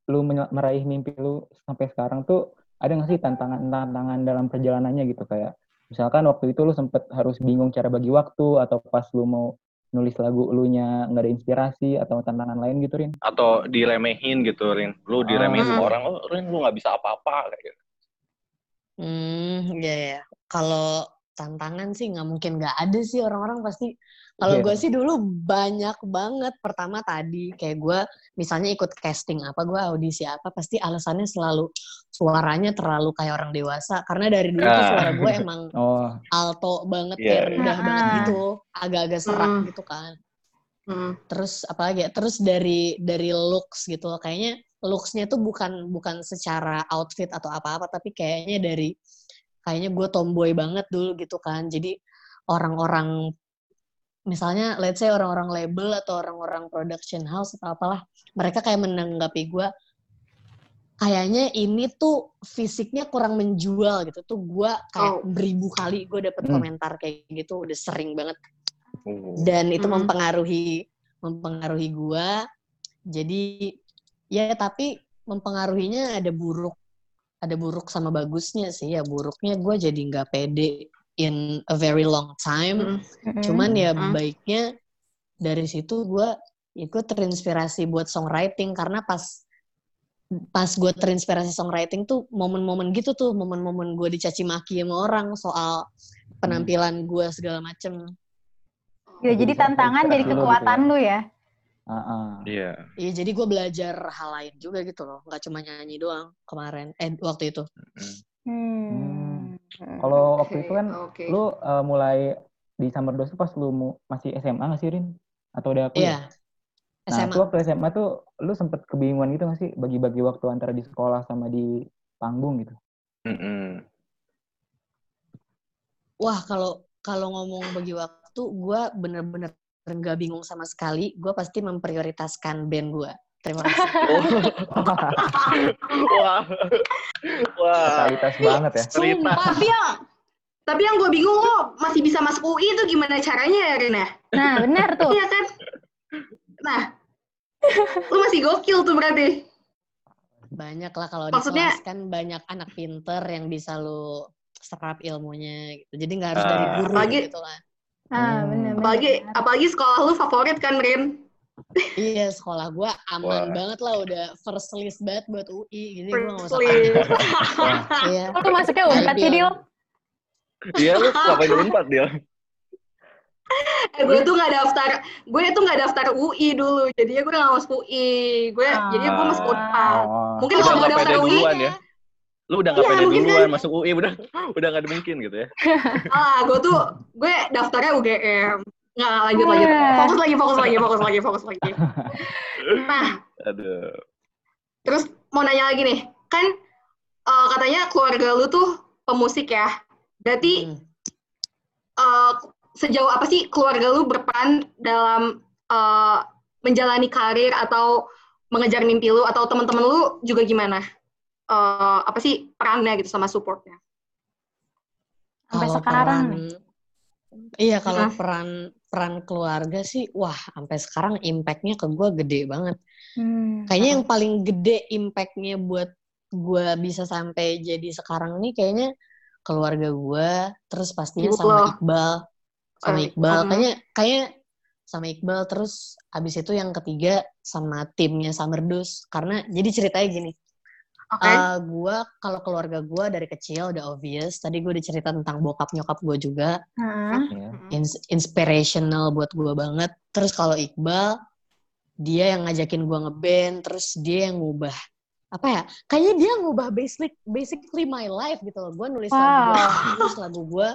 [SPEAKER 8] lu meraih mimpi lu sampai sekarang tuh ada nggak sih tantangan-tantangan dalam perjalanannya gitu? Kayak misalkan waktu itu lu sempet harus bingung cara bagi waktu atau pas lu mau nulis lagu lu nya nggak ada inspirasi atau tantangan lain gitu Rin?
[SPEAKER 7] Atau diremehin gitu, Rin. Lu diremehin
[SPEAKER 8] Ah.
[SPEAKER 7] orang, oh Rin lu nggak bisa apa-apa kayak gitu.
[SPEAKER 9] Hmm, iya ya. Kalau tantangan sih nggak mungkin nggak ada sih orang-orang pasti. Kalau
[SPEAKER 8] Iya.
[SPEAKER 9] gue sih dulu banyak banget. Pertama tadi kayak gue misalnya ikut casting apa, gue audisi apa, pasti alasannya selalu suaranya terlalu kayak orang dewasa. Karena dari dulu tuh
[SPEAKER 7] Ah.
[SPEAKER 9] suara gue emang
[SPEAKER 8] Oh,
[SPEAKER 9] alto banget,
[SPEAKER 7] Iya,
[SPEAKER 9] kayak rendah banget
[SPEAKER 5] Ah.
[SPEAKER 9] gitu, agak-agak serak
[SPEAKER 6] Mm.
[SPEAKER 9] gitu kan.
[SPEAKER 6] Hmm.
[SPEAKER 9] Terus apalagi ya? Terus dari dari looks gitu, kayaknya looks-nya tuh bukan bukan secara outfit atau apa-apa, tapi kayaknya dari kayaknya gue tomboy banget dulu gitu kan. Jadi orang-orang misalnya let's say orang-orang label atau orang-orang production house atau apalah, mereka kayak menanggapi gue kayaknya ini tuh fisiknya kurang menjual gitu. Tuh gue kayak
[SPEAKER 6] Oh.
[SPEAKER 9] beribu kali gue dapet
[SPEAKER 8] Hmm.
[SPEAKER 9] komentar kayak gitu, udah sering banget
[SPEAKER 7] Oh.
[SPEAKER 9] dan itu
[SPEAKER 6] Mhm.
[SPEAKER 9] mempengaruhi mempengaruhi gua jadi ya tapi mempengaruhinya ada buruk ada buruk sama bagusnya sih ya buruknya gua jadi nggak pede in a very long time
[SPEAKER 6] Hmm.
[SPEAKER 9] cuman ya
[SPEAKER 6] Mhm.
[SPEAKER 9] baiknya dari situ gua ikut terinspirasi buat songwriting karena pas pas gue terinspirasi songwriting tuh momen-momen gitu tuh momen-momen gue dicaci maki sama orang soal penampilan gue segala macem
[SPEAKER 5] Ya, jadi tantangan jadi
[SPEAKER 8] lu gitu
[SPEAKER 5] kekuatan
[SPEAKER 8] ya.
[SPEAKER 5] lu ya.
[SPEAKER 8] ah, ah.
[SPEAKER 7] Iya.
[SPEAKER 9] Iya, jadi gue belajar hal lain juga gitu loh. Nggak cuma nyanyi doang kemarin. Eh, waktu itu.
[SPEAKER 5] Hmm.
[SPEAKER 8] Kalau waktu itu kan
[SPEAKER 6] Oke.
[SPEAKER 8] lu uh, mulai di Summer Dose tuh pas lu mu- masih SMA nggak sih Rin? Atau udah kuliah?
[SPEAKER 9] Iya.
[SPEAKER 8] Nah,
[SPEAKER 9] SMA.
[SPEAKER 8] itu waktu SMA tuh lu sempet kebingungan gitu nggak sih bagi-bagi waktu antara di sekolah sama di panggung gitu?
[SPEAKER 7] Mm-mm.
[SPEAKER 9] Wah, kalau kalau ngomong bagi waktu, gue bener-bener nggak bingung sama sekali. Gue pasti memprioritaskan band gue. Terima kasih.
[SPEAKER 7] Wah. Wah.
[SPEAKER 8] Totalitas banget ya.
[SPEAKER 7] Cerita.
[SPEAKER 6] Tapi yang tapi yang gue bingung lo masih bisa masuk UI itu gimana caranya ya Rina?
[SPEAKER 5] Nah, benar tuh.
[SPEAKER 6] Iya kan? Nah, lu masih gokil tuh berarti.
[SPEAKER 9] Banyak lah kalau di
[SPEAKER 6] Maksudnya-
[SPEAKER 9] kelas kan banyak anak pinter yang bisa lu serap ilmunya gitu. Jadi nggak harus
[SPEAKER 7] Ah.
[SPEAKER 9] dari guru
[SPEAKER 6] Apalagi-
[SPEAKER 9] gitu kan.
[SPEAKER 5] Ah, benar benar.
[SPEAKER 6] Apalagi apalagi sekolah lu favorit kan Rin?
[SPEAKER 9] Iya, sekolah gue aman
[SPEAKER 7] Wah.
[SPEAKER 9] banget lah. Udah first list banget buat UI. Jadi gue nggak usah. Iya.
[SPEAKER 5] Lu masuknya unpad sih, Dil.
[SPEAKER 7] Iya lu ngapain unpad dia?
[SPEAKER 6] Eh, gue tuh nggak daftar, gue tuh nggak daftar UI dulu, jadinya gue nggak masuk UI, gue jadinya gue masuk Unpad.
[SPEAKER 8] Oh.
[SPEAKER 6] Mungkin
[SPEAKER 7] Udah
[SPEAKER 6] kalau gue daftar UI,
[SPEAKER 7] duluan ya? Lu udah nggak
[SPEAKER 6] Iya,
[SPEAKER 7] pede
[SPEAKER 6] mungkin
[SPEAKER 7] duluan
[SPEAKER 6] kan.
[SPEAKER 7] masuk UI udah udah nggak ada mungkin gitu ya?
[SPEAKER 6] ah, gue tuh gue daftarnya UGM. Nggak lanjut lanjut, fokus lagi, fokus lagi, fokus lagi, fokus lagi. Nah,
[SPEAKER 7] Aduh.
[SPEAKER 6] terus mau nanya lagi nih, kan eh, katanya keluarga lu tuh pemusik ya, berarti
[SPEAKER 9] Hmm.
[SPEAKER 6] eh, sejauh apa sih keluarga lu berperan dalam eh, menjalani karir atau mengejar mimpi lu atau teman-teman lu juga gimana? Eh, apa sih perannya gitu sama supportnya?
[SPEAKER 5] Sampai
[SPEAKER 9] Kalau
[SPEAKER 5] sekarang
[SPEAKER 9] peran- Iya, kalau
[SPEAKER 6] Hah?
[SPEAKER 9] peran peran keluarga sih, wah, sampai sekarang impact-nya ke gue gede banget.
[SPEAKER 5] Hmm.
[SPEAKER 9] Kayaknya yang paling gede impact-nya buat gue bisa sampai jadi sekarang nih kayaknya keluarga gue, terus pastinya
[SPEAKER 6] Ibu
[SPEAKER 9] sama
[SPEAKER 6] lo.
[SPEAKER 9] Iqbal, sama Iqbal.
[SPEAKER 6] mhm.
[SPEAKER 9] Kayaknya kayaknya sama Iqbal terus abis itu yang ketiga sama timnya Summerdus. Karena jadi ceritanya gini,
[SPEAKER 6] Oke.
[SPEAKER 9] eh gue kalau keluarga gue dari kecil udah obvious. Tadi gue udah cerita tentang bokap nyokap gue juga
[SPEAKER 5] Heeh.
[SPEAKER 8] Ya.
[SPEAKER 9] ins- inspirational buat gue banget. Terus kalau Iqbal, dia yang ngajakin gue ngeband, terus dia yang ngubah apa ya? Kayaknya dia ngubah basic basically my life gitu loh. Gue nulis lagu,
[SPEAKER 5] Wow.
[SPEAKER 9] terus lagu gue,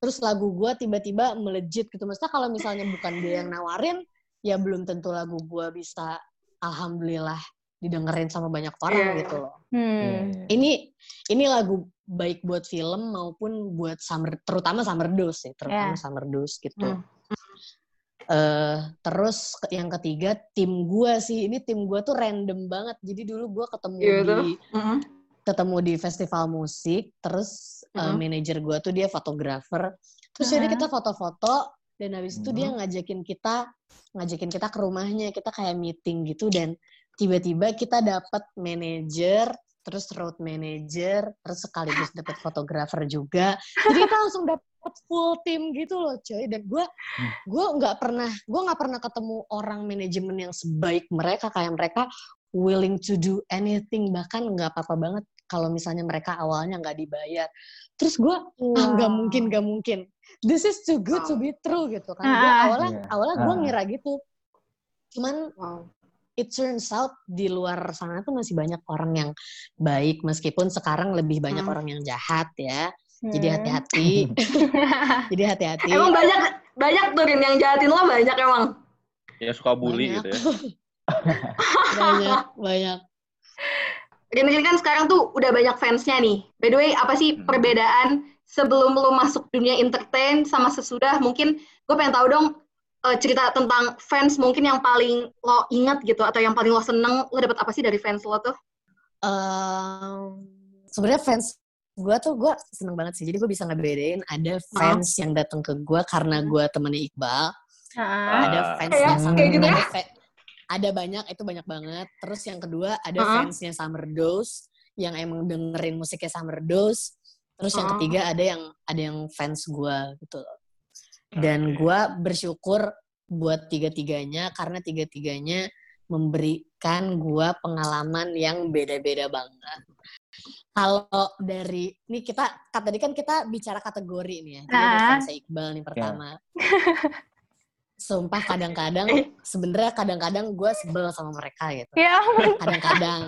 [SPEAKER 9] terus lagu gue tiba-tiba melejit gitu. Maksudnya kalau misalnya bukan dia yang nawarin, ya belum tentu lagu gue bisa alhamdulillah didengerin sama banyak orang
[SPEAKER 6] Iya.
[SPEAKER 9] gitu loh
[SPEAKER 5] Hmm.
[SPEAKER 9] ini ini lagu baik buat film maupun buat summer terutama summer dose sih terutama
[SPEAKER 5] Ya.
[SPEAKER 9] summer dose gitu
[SPEAKER 6] Hmm.
[SPEAKER 9] eh terus yang ketiga tim gua sih ini tim gua tuh random banget jadi dulu gua ketemu
[SPEAKER 6] Iya tuh.
[SPEAKER 9] di ketemu di festival musik terus eh,
[SPEAKER 6] Mhm.
[SPEAKER 9] manajer gua tuh dia fotografer terus jadi
[SPEAKER 5] Mhm.
[SPEAKER 9] kita foto-foto dan habis itu dia ngajakin kita ngajakin kita ke rumahnya kita kayak meeting gitu dan tiba-tiba kita dapat manajer terus road manager terus sekaligus dapat fotografer juga. Jadi kita langsung dapat full tim gitu loh coy. Dan gue gue nggak pernah gue nggak pernah ketemu orang manajemen yang sebaik mereka. Kayak mereka willing to do anything. Bahkan nggak apa-apa banget kalau misalnya mereka awalnya nggak dibayar. Terus gue ah nggak mungkin nggak mungkin. This is too good to be true gitu kan. Gua
[SPEAKER 5] Ah,
[SPEAKER 9] awalnya
[SPEAKER 8] Iya.
[SPEAKER 9] awalnya gue
[SPEAKER 8] Ah.
[SPEAKER 9] ngira gitu. Cuman
[SPEAKER 6] Wow.
[SPEAKER 9] It turns out di luar sana tuh masih banyak orang yang baik meskipun sekarang lebih banyak
[SPEAKER 6] Hmm.
[SPEAKER 9] orang yang jahat ya jadi
[SPEAKER 5] Hmm.
[SPEAKER 9] hati-hati jadi hati-hati
[SPEAKER 6] Emang banyak banyak tuh Rin yang jahatin lo banyak emang.
[SPEAKER 7] Ya suka bully
[SPEAKER 9] Banyak.
[SPEAKER 7] gitu ya.
[SPEAKER 9] banyak banyak
[SPEAKER 6] Rin Rin kan sekarang tuh udah banyak fansnya nih. By the way, apa sih
[SPEAKER 7] Hmm.
[SPEAKER 6] perbedaan sebelum lo masuk dunia entertain sama sesudah? Mungkin gue pengen tahu dong eh, cerita tentang fans mungkin yang paling lo ingat gitu atau yang paling lo seneng. Lo dapet apa sih dari fans lo tuh?
[SPEAKER 9] Ehm, sebenarnya fans gue tuh gue seneng banget sih jadi gue bisa ngebedain ada fans yang datang ke gue karena gue temennya Iqbal
[SPEAKER 5] Heeh.
[SPEAKER 9] ada
[SPEAKER 7] Ah.
[SPEAKER 9] fansnya
[SPEAKER 6] Kayak-
[SPEAKER 9] Summer
[SPEAKER 6] kayak gitu ya?
[SPEAKER 9] ada, fa- ada banyak itu banyak banget terus yang kedua ada
[SPEAKER 6] Uh-uh.
[SPEAKER 9] fansnya Summer Dose yang emang dengerin musiknya Summer Dose terus yang
[SPEAKER 6] Uh-uh.
[SPEAKER 9] ketiga ada yang ada yang fans gue gitu loh dan gue bersyukur buat tiga-tiganya karena tiga-tiganya memberikan gue pengalaman yang beda-beda banget. Kalau dari ini kita kat- tadi kan kita bicara kategori nih ya. Jadi
[SPEAKER 5] Ah.
[SPEAKER 9] fans Iqbal nih pertama. Sumpah kadang-kadang sebenarnya kadang-kadang gue sebel sama mereka gitu.
[SPEAKER 5] Ya ampun.
[SPEAKER 9] Kadang-kadang,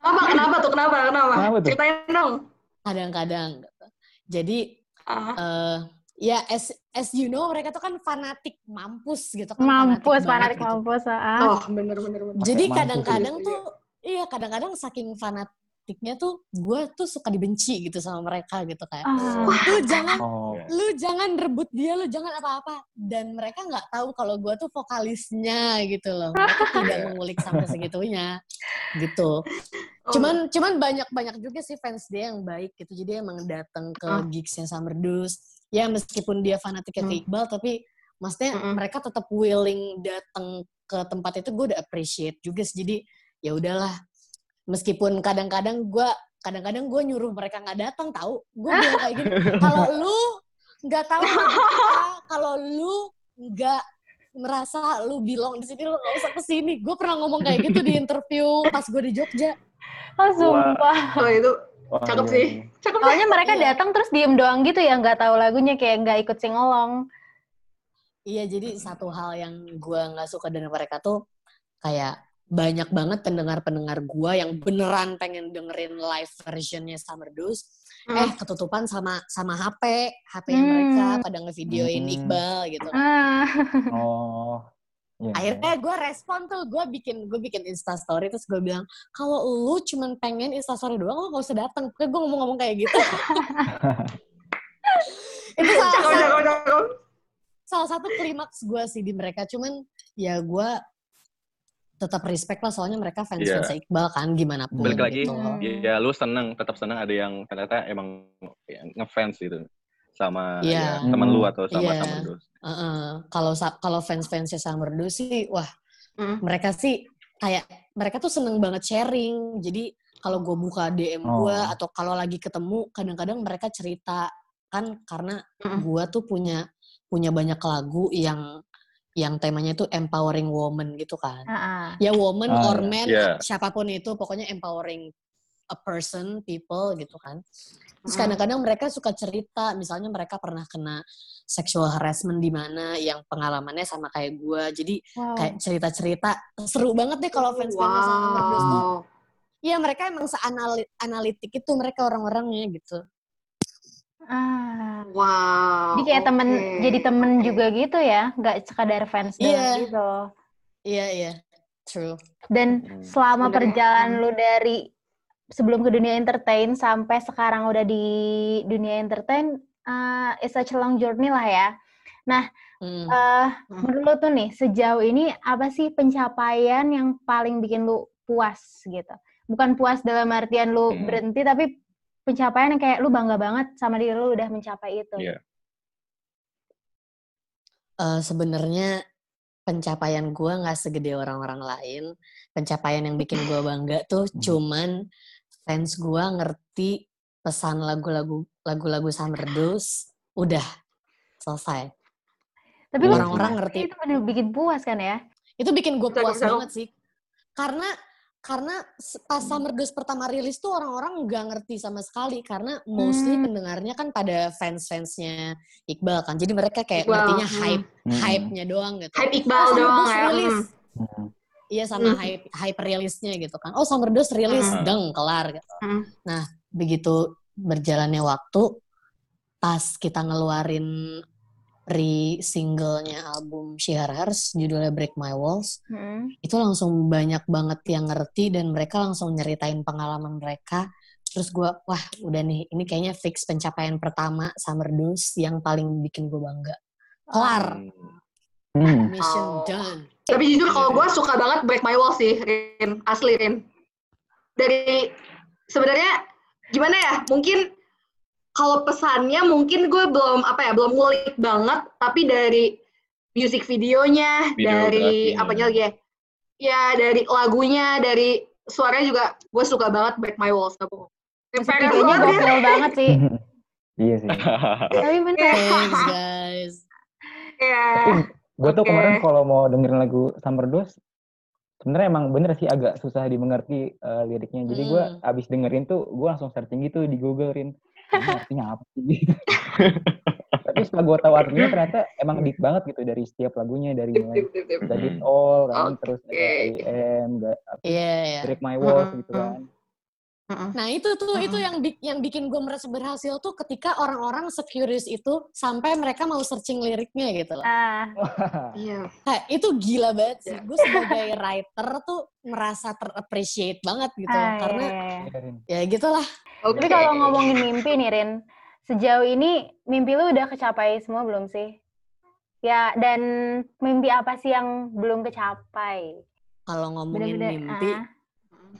[SPEAKER 6] Kenapa? Kenapa tuh? Kenapa? Kenapa?
[SPEAKER 8] Kenapa tuh?
[SPEAKER 6] Ceritain dong.
[SPEAKER 9] kadang-kadang. gitu. Jadi
[SPEAKER 6] Ah.
[SPEAKER 9] eh ya as as you know mereka tuh kan fanatik mampus gitu kan.
[SPEAKER 5] Mampus,
[SPEAKER 9] banget
[SPEAKER 5] fanatik
[SPEAKER 9] gitu.
[SPEAKER 5] mampus. ah.
[SPEAKER 6] Oh, bener bener bener.
[SPEAKER 9] Jadi kadang-kadang
[SPEAKER 6] gitu.
[SPEAKER 9] tuh, iya kadang-kadang saking fanatiknya tuh, gue tuh suka dibenci gitu sama mereka gitu kayak,
[SPEAKER 5] Ah.
[SPEAKER 9] lu jangan,
[SPEAKER 8] Oh,
[SPEAKER 9] lu jangan rebut dia, lu jangan apa-apa. Dan mereka nggak tahu kalau gue tuh vokalisnya gitu loh. Mereka tidak mengulik sampai segitunya, gitu.
[SPEAKER 6] Oh.
[SPEAKER 9] Cuman, cuman banyak-banyak juga sih fans dia yang baik gitu. Jadi emang datang ke
[SPEAKER 6] Ah.
[SPEAKER 9] gigsnya Summer Deuce. Ya meskipun dia fanatiknya ke
[SPEAKER 6] Hmm.
[SPEAKER 9] Iqbal, tapi maksudnya
[SPEAKER 6] Mm-mm.
[SPEAKER 9] mereka tetap willing datang ke tempat itu gue udah appreciate juga sih. Jadi ya udahlah. Meskipun kadang-kadang gue kadang-kadang gue nyuruh mereka nggak datang tahu. Gue bilang kayak gini, kalau lu nggak tahu kalau lu nggak merasa lu belong di sini lu nggak usah ke sini. Gue pernah ngomong kayak gitu di interview pas gue di Jogja.
[SPEAKER 5] Oh, sumpah.
[SPEAKER 6] Oh itu
[SPEAKER 8] wah,
[SPEAKER 6] cakep
[SPEAKER 8] iya,
[SPEAKER 6] sih. Cakep
[SPEAKER 5] Soalnya mereka
[SPEAKER 9] Iya.
[SPEAKER 5] datang terus diem doang gitu ya, nggak tahu lagunya, kayak nggak ikut singolong.
[SPEAKER 9] Iya, jadi satu hal yang gue nggak suka dari mereka tuh kayak banyak banget pendengar-pendengar gue yang beneran pengen dengerin live versionnya Summer Deuce,
[SPEAKER 6] Hmm.
[SPEAKER 9] eh ketutupan sama sama HP, HP yang mereka
[SPEAKER 5] Hmm.
[SPEAKER 9] pada ngevideoin
[SPEAKER 8] Hmm.
[SPEAKER 9] Iqbal gitu.
[SPEAKER 5] Ah.
[SPEAKER 8] Oh, iya.
[SPEAKER 9] Akhirnya gue respon tuh, gue bikin gue bikin Insta Story terus gue bilang kalau lu cuman pengen Insta Story doang, lu gak usah datang. Pokoknya gue ngomong-ngomong kayak gitu. Itu salah
[SPEAKER 6] cakep, cakep.
[SPEAKER 9] salah satu klimaks gue sih di mereka cuman ya gue tetap respect lah soalnya mereka fans fans Iqbal kan gimana pun
[SPEAKER 7] Balik lagi,
[SPEAKER 9] gitu
[SPEAKER 7] ya lu seneng, tetap seneng ada yang ternyata emang ya, ngefans gitu sama
[SPEAKER 9] Iya.
[SPEAKER 7] ya, temen lu atau sama
[SPEAKER 9] Iya.
[SPEAKER 7] sama lu.
[SPEAKER 9] Heeh. Kalau kalau fans fansnya Summer Dew sih, wah
[SPEAKER 6] Hmm.
[SPEAKER 9] mereka sih kayak mereka tuh seneng banget sharing. Jadi kalau gue buka DM gue
[SPEAKER 8] Oh.
[SPEAKER 9] atau kalau lagi ketemu, kadang-kadang mereka cerita kan karena
[SPEAKER 6] Mm.
[SPEAKER 9] gue tuh punya punya banyak lagu yang yang temanya itu empowering woman gitu kan.
[SPEAKER 5] Ah.
[SPEAKER 9] Ya woman
[SPEAKER 8] Ah,
[SPEAKER 9] or man,
[SPEAKER 7] Iya.
[SPEAKER 9] siapa pun itu pokoknya empowering a person, people gitu kan. Terus
[SPEAKER 6] Mm.
[SPEAKER 9] kadang-kadang mereka suka cerita, misalnya mereka pernah kena sexual harassment di mana yang pengalamannya sama kayak gue. Jadi
[SPEAKER 5] Wow.
[SPEAKER 9] kayak cerita-cerita seru banget deh kalau fans-fansnya sama Merdus tuh.
[SPEAKER 6] Wow.
[SPEAKER 9] Iya mereka emang seanalitik itu mereka orang-orangnya gitu.
[SPEAKER 5] Ah.
[SPEAKER 6] Wow.
[SPEAKER 5] Jadi kayak temen,
[SPEAKER 6] oke,
[SPEAKER 5] jadi temen juga gitu ya, nggak sekadar fans doang
[SPEAKER 9] Iya.
[SPEAKER 5] gitu.
[SPEAKER 9] Iya iya, true.
[SPEAKER 5] Dan
[SPEAKER 7] Hmm.
[SPEAKER 5] selama
[SPEAKER 6] ya.
[SPEAKER 5] perjalanan
[SPEAKER 6] Hmm.
[SPEAKER 5] lu dari sebelum ke dunia entertain sampai sekarang udah di dunia entertain, uh, it's such a long journey lah ya. Nah,
[SPEAKER 9] Hmm.
[SPEAKER 5] eh
[SPEAKER 6] Hmm.
[SPEAKER 5] menurut tuh nih, sejauh ini apa sih pencapaian yang paling bikin lu puas gitu? Bukan puas dalam artian lu
[SPEAKER 7] Hmm.
[SPEAKER 5] berhenti, tapi pencapaian yang kayak lu bangga banget sama diri lu udah mencapai itu.
[SPEAKER 7] Iya.
[SPEAKER 9] Eh, sebenarnya pencapaian gue nggak segede orang-orang lain. Pencapaian yang bikin gue bangga tuh
[SPEAKER 8] Hmm.
[SPEAKER 9] cuman fans gue ngerti pesan lagu-lagu lagu-lagu Summer Dose, udah selesai.
[SPEAKER 5] Tapi
[SPEAKER 9] Orang-orang ngerti.
[SPEAKER 5] itu bener bikin puas kan ya?
[SPEAKER 9] Itu bikin gue puas
[SPEAKER 6] bisa.
[SPEAKER 9] banget sih. Karena karena pas Summer Dose pertama rilis tuh orang-orang nggak ngerti sama sekali karena mostly
[SPEAKER 5] Hmm.
[SPEAKER 9] pendengarnya kan pada fans-fansnya Iqbal kan. Jadi mereka kayak
[SPEAKER 6] Iqbal,
[SPEAKER 9] ngertinya
[SPEAKER 6] hmm.
[SPEAKER 9] hype,
[SPEAKER 8] Hmm.
[SPEAKER 9] hype-nya doang gitu.
[SPEAKER 6] Hype Iqbal doang ya.
[SPEAKER 9] rilis.
[SPEAKER 6] Hmm.
[SPEAKER 9] Iya sama
[SPEAKER 6] Hmm.
[SPEAKER 9] hype hype rilisnya gitu kan. Oh Summer Dose rilis,
[SPEAKER 7] Hmm.
[SPEAKER 9] deng kelar gitu.
[SPEAKER 6] Hmm.
[SPEAKER 9] Nah begitu berjalannya waktu, pas kita ngeluarin re singlenya album She Her Hers, judulnya Break My Walls,
[SPEAKER 5] Hmm.
[SPEAKER 9] itu langsung banyak banget yang ngerti dan mereka langsung nyeritain pengalaman mereka. Terus gue, wah udah nih, ini kayaknya fix pencapaian pertama Summer Dose yang paling bikin gue bangga. Kelar,
[SPEAKER 8] Hmm.
[SPEAKER 9] mission
[SPEAKER 6] Oh.
[SPEAKER 9] done.
[SPEAKER 6] Tapi jujur kalau gue suka banget Break My Wall sih, Rin. Asli, Rin. Dari sebenarnya gimana ya? Mungkin kalau pesannya mungkin gue belum apa ya, belum ngulik banget, tapi dari music videonya, dari apanya lagi ya? Ya, dari lagunya, dari suaranya juga gue suka banget Break My Walls.
[SPEAKER 5] Videonya
[SPEAKER 6] banget ya.
[SPEAKER 5] gokil banget sih.
[SPEAKER 8] iya sih.
[SPEAKER 5] Tapi bener.
[SPEAKER 9] Thanks guys.
[SPEAKER 6] Iya.
[SPEAKER 8] Gue tuh
[SPEAKER 6] Oke.
[SPEAKER 8] kemarin kalau mau dengerin lagu Summer Dose, sebenarnya emang bener sih agak susah dimengerti eh, liriknya. Jadi gue
[SPEAKER 9] Hmm.
[SPEAKER 8] abis dengerin tuh, gue langsung searching gitu di Google, Rin. Artinya apa sih? Tapi setelah gue tahu artinya ternyata emang deep banget gitu dari setiap lagunya, dari mulai It All kan,
[SPEAKER 6] Oke.
[SPEAKER 8] terus AM, ga- apa,
[SPEAKER 9] Iya, iya.
[SPEAKER 8] Break My Walls
[SPEAKER 6] Mm-mm,
[SPEAKER 8] gitu kan.
[SPEAKER 9] Nah itu tuh itu
[SPEAKER 6] Mm-mm.
[SPEAKER 9] yang bik- yang bikin gue merasa berhasil tuh ketika orang-orang securious itu sampai mereka mau searching liriknya gitu loh.
[SPEAKER 5] Ah,
[SPEAKER 6] Iya.
[SPEAKER 9] Nah, itu gila banget sih.
[SPEAKER 6] Ya.
[SPEAKER 9] Gue sebagai writer tuh merasa terappreciate banget gitu
[SPEAKER 5] ah,
[SPEAKER 9] karena
[SPEAKER 5] iya, iya.
[SPEAKER 8] Iya,
[SPEAKER 9] ya gitulah.
[SPEAKER 6] Oke.
[SPEAKER 5] Tapi kalau ngomongin mimpi nih, Rin, sejauh ini mimpi lu udah kecapai semua belum sih? Ya, dan mimpi apa sih yang belum kecapai?
[SPEAKER 9] Kalau ngomongin
[SPEAKER 5] Bener-bener,
[SPEAKER 9] mimpi,
[SPEAKER 5] ah.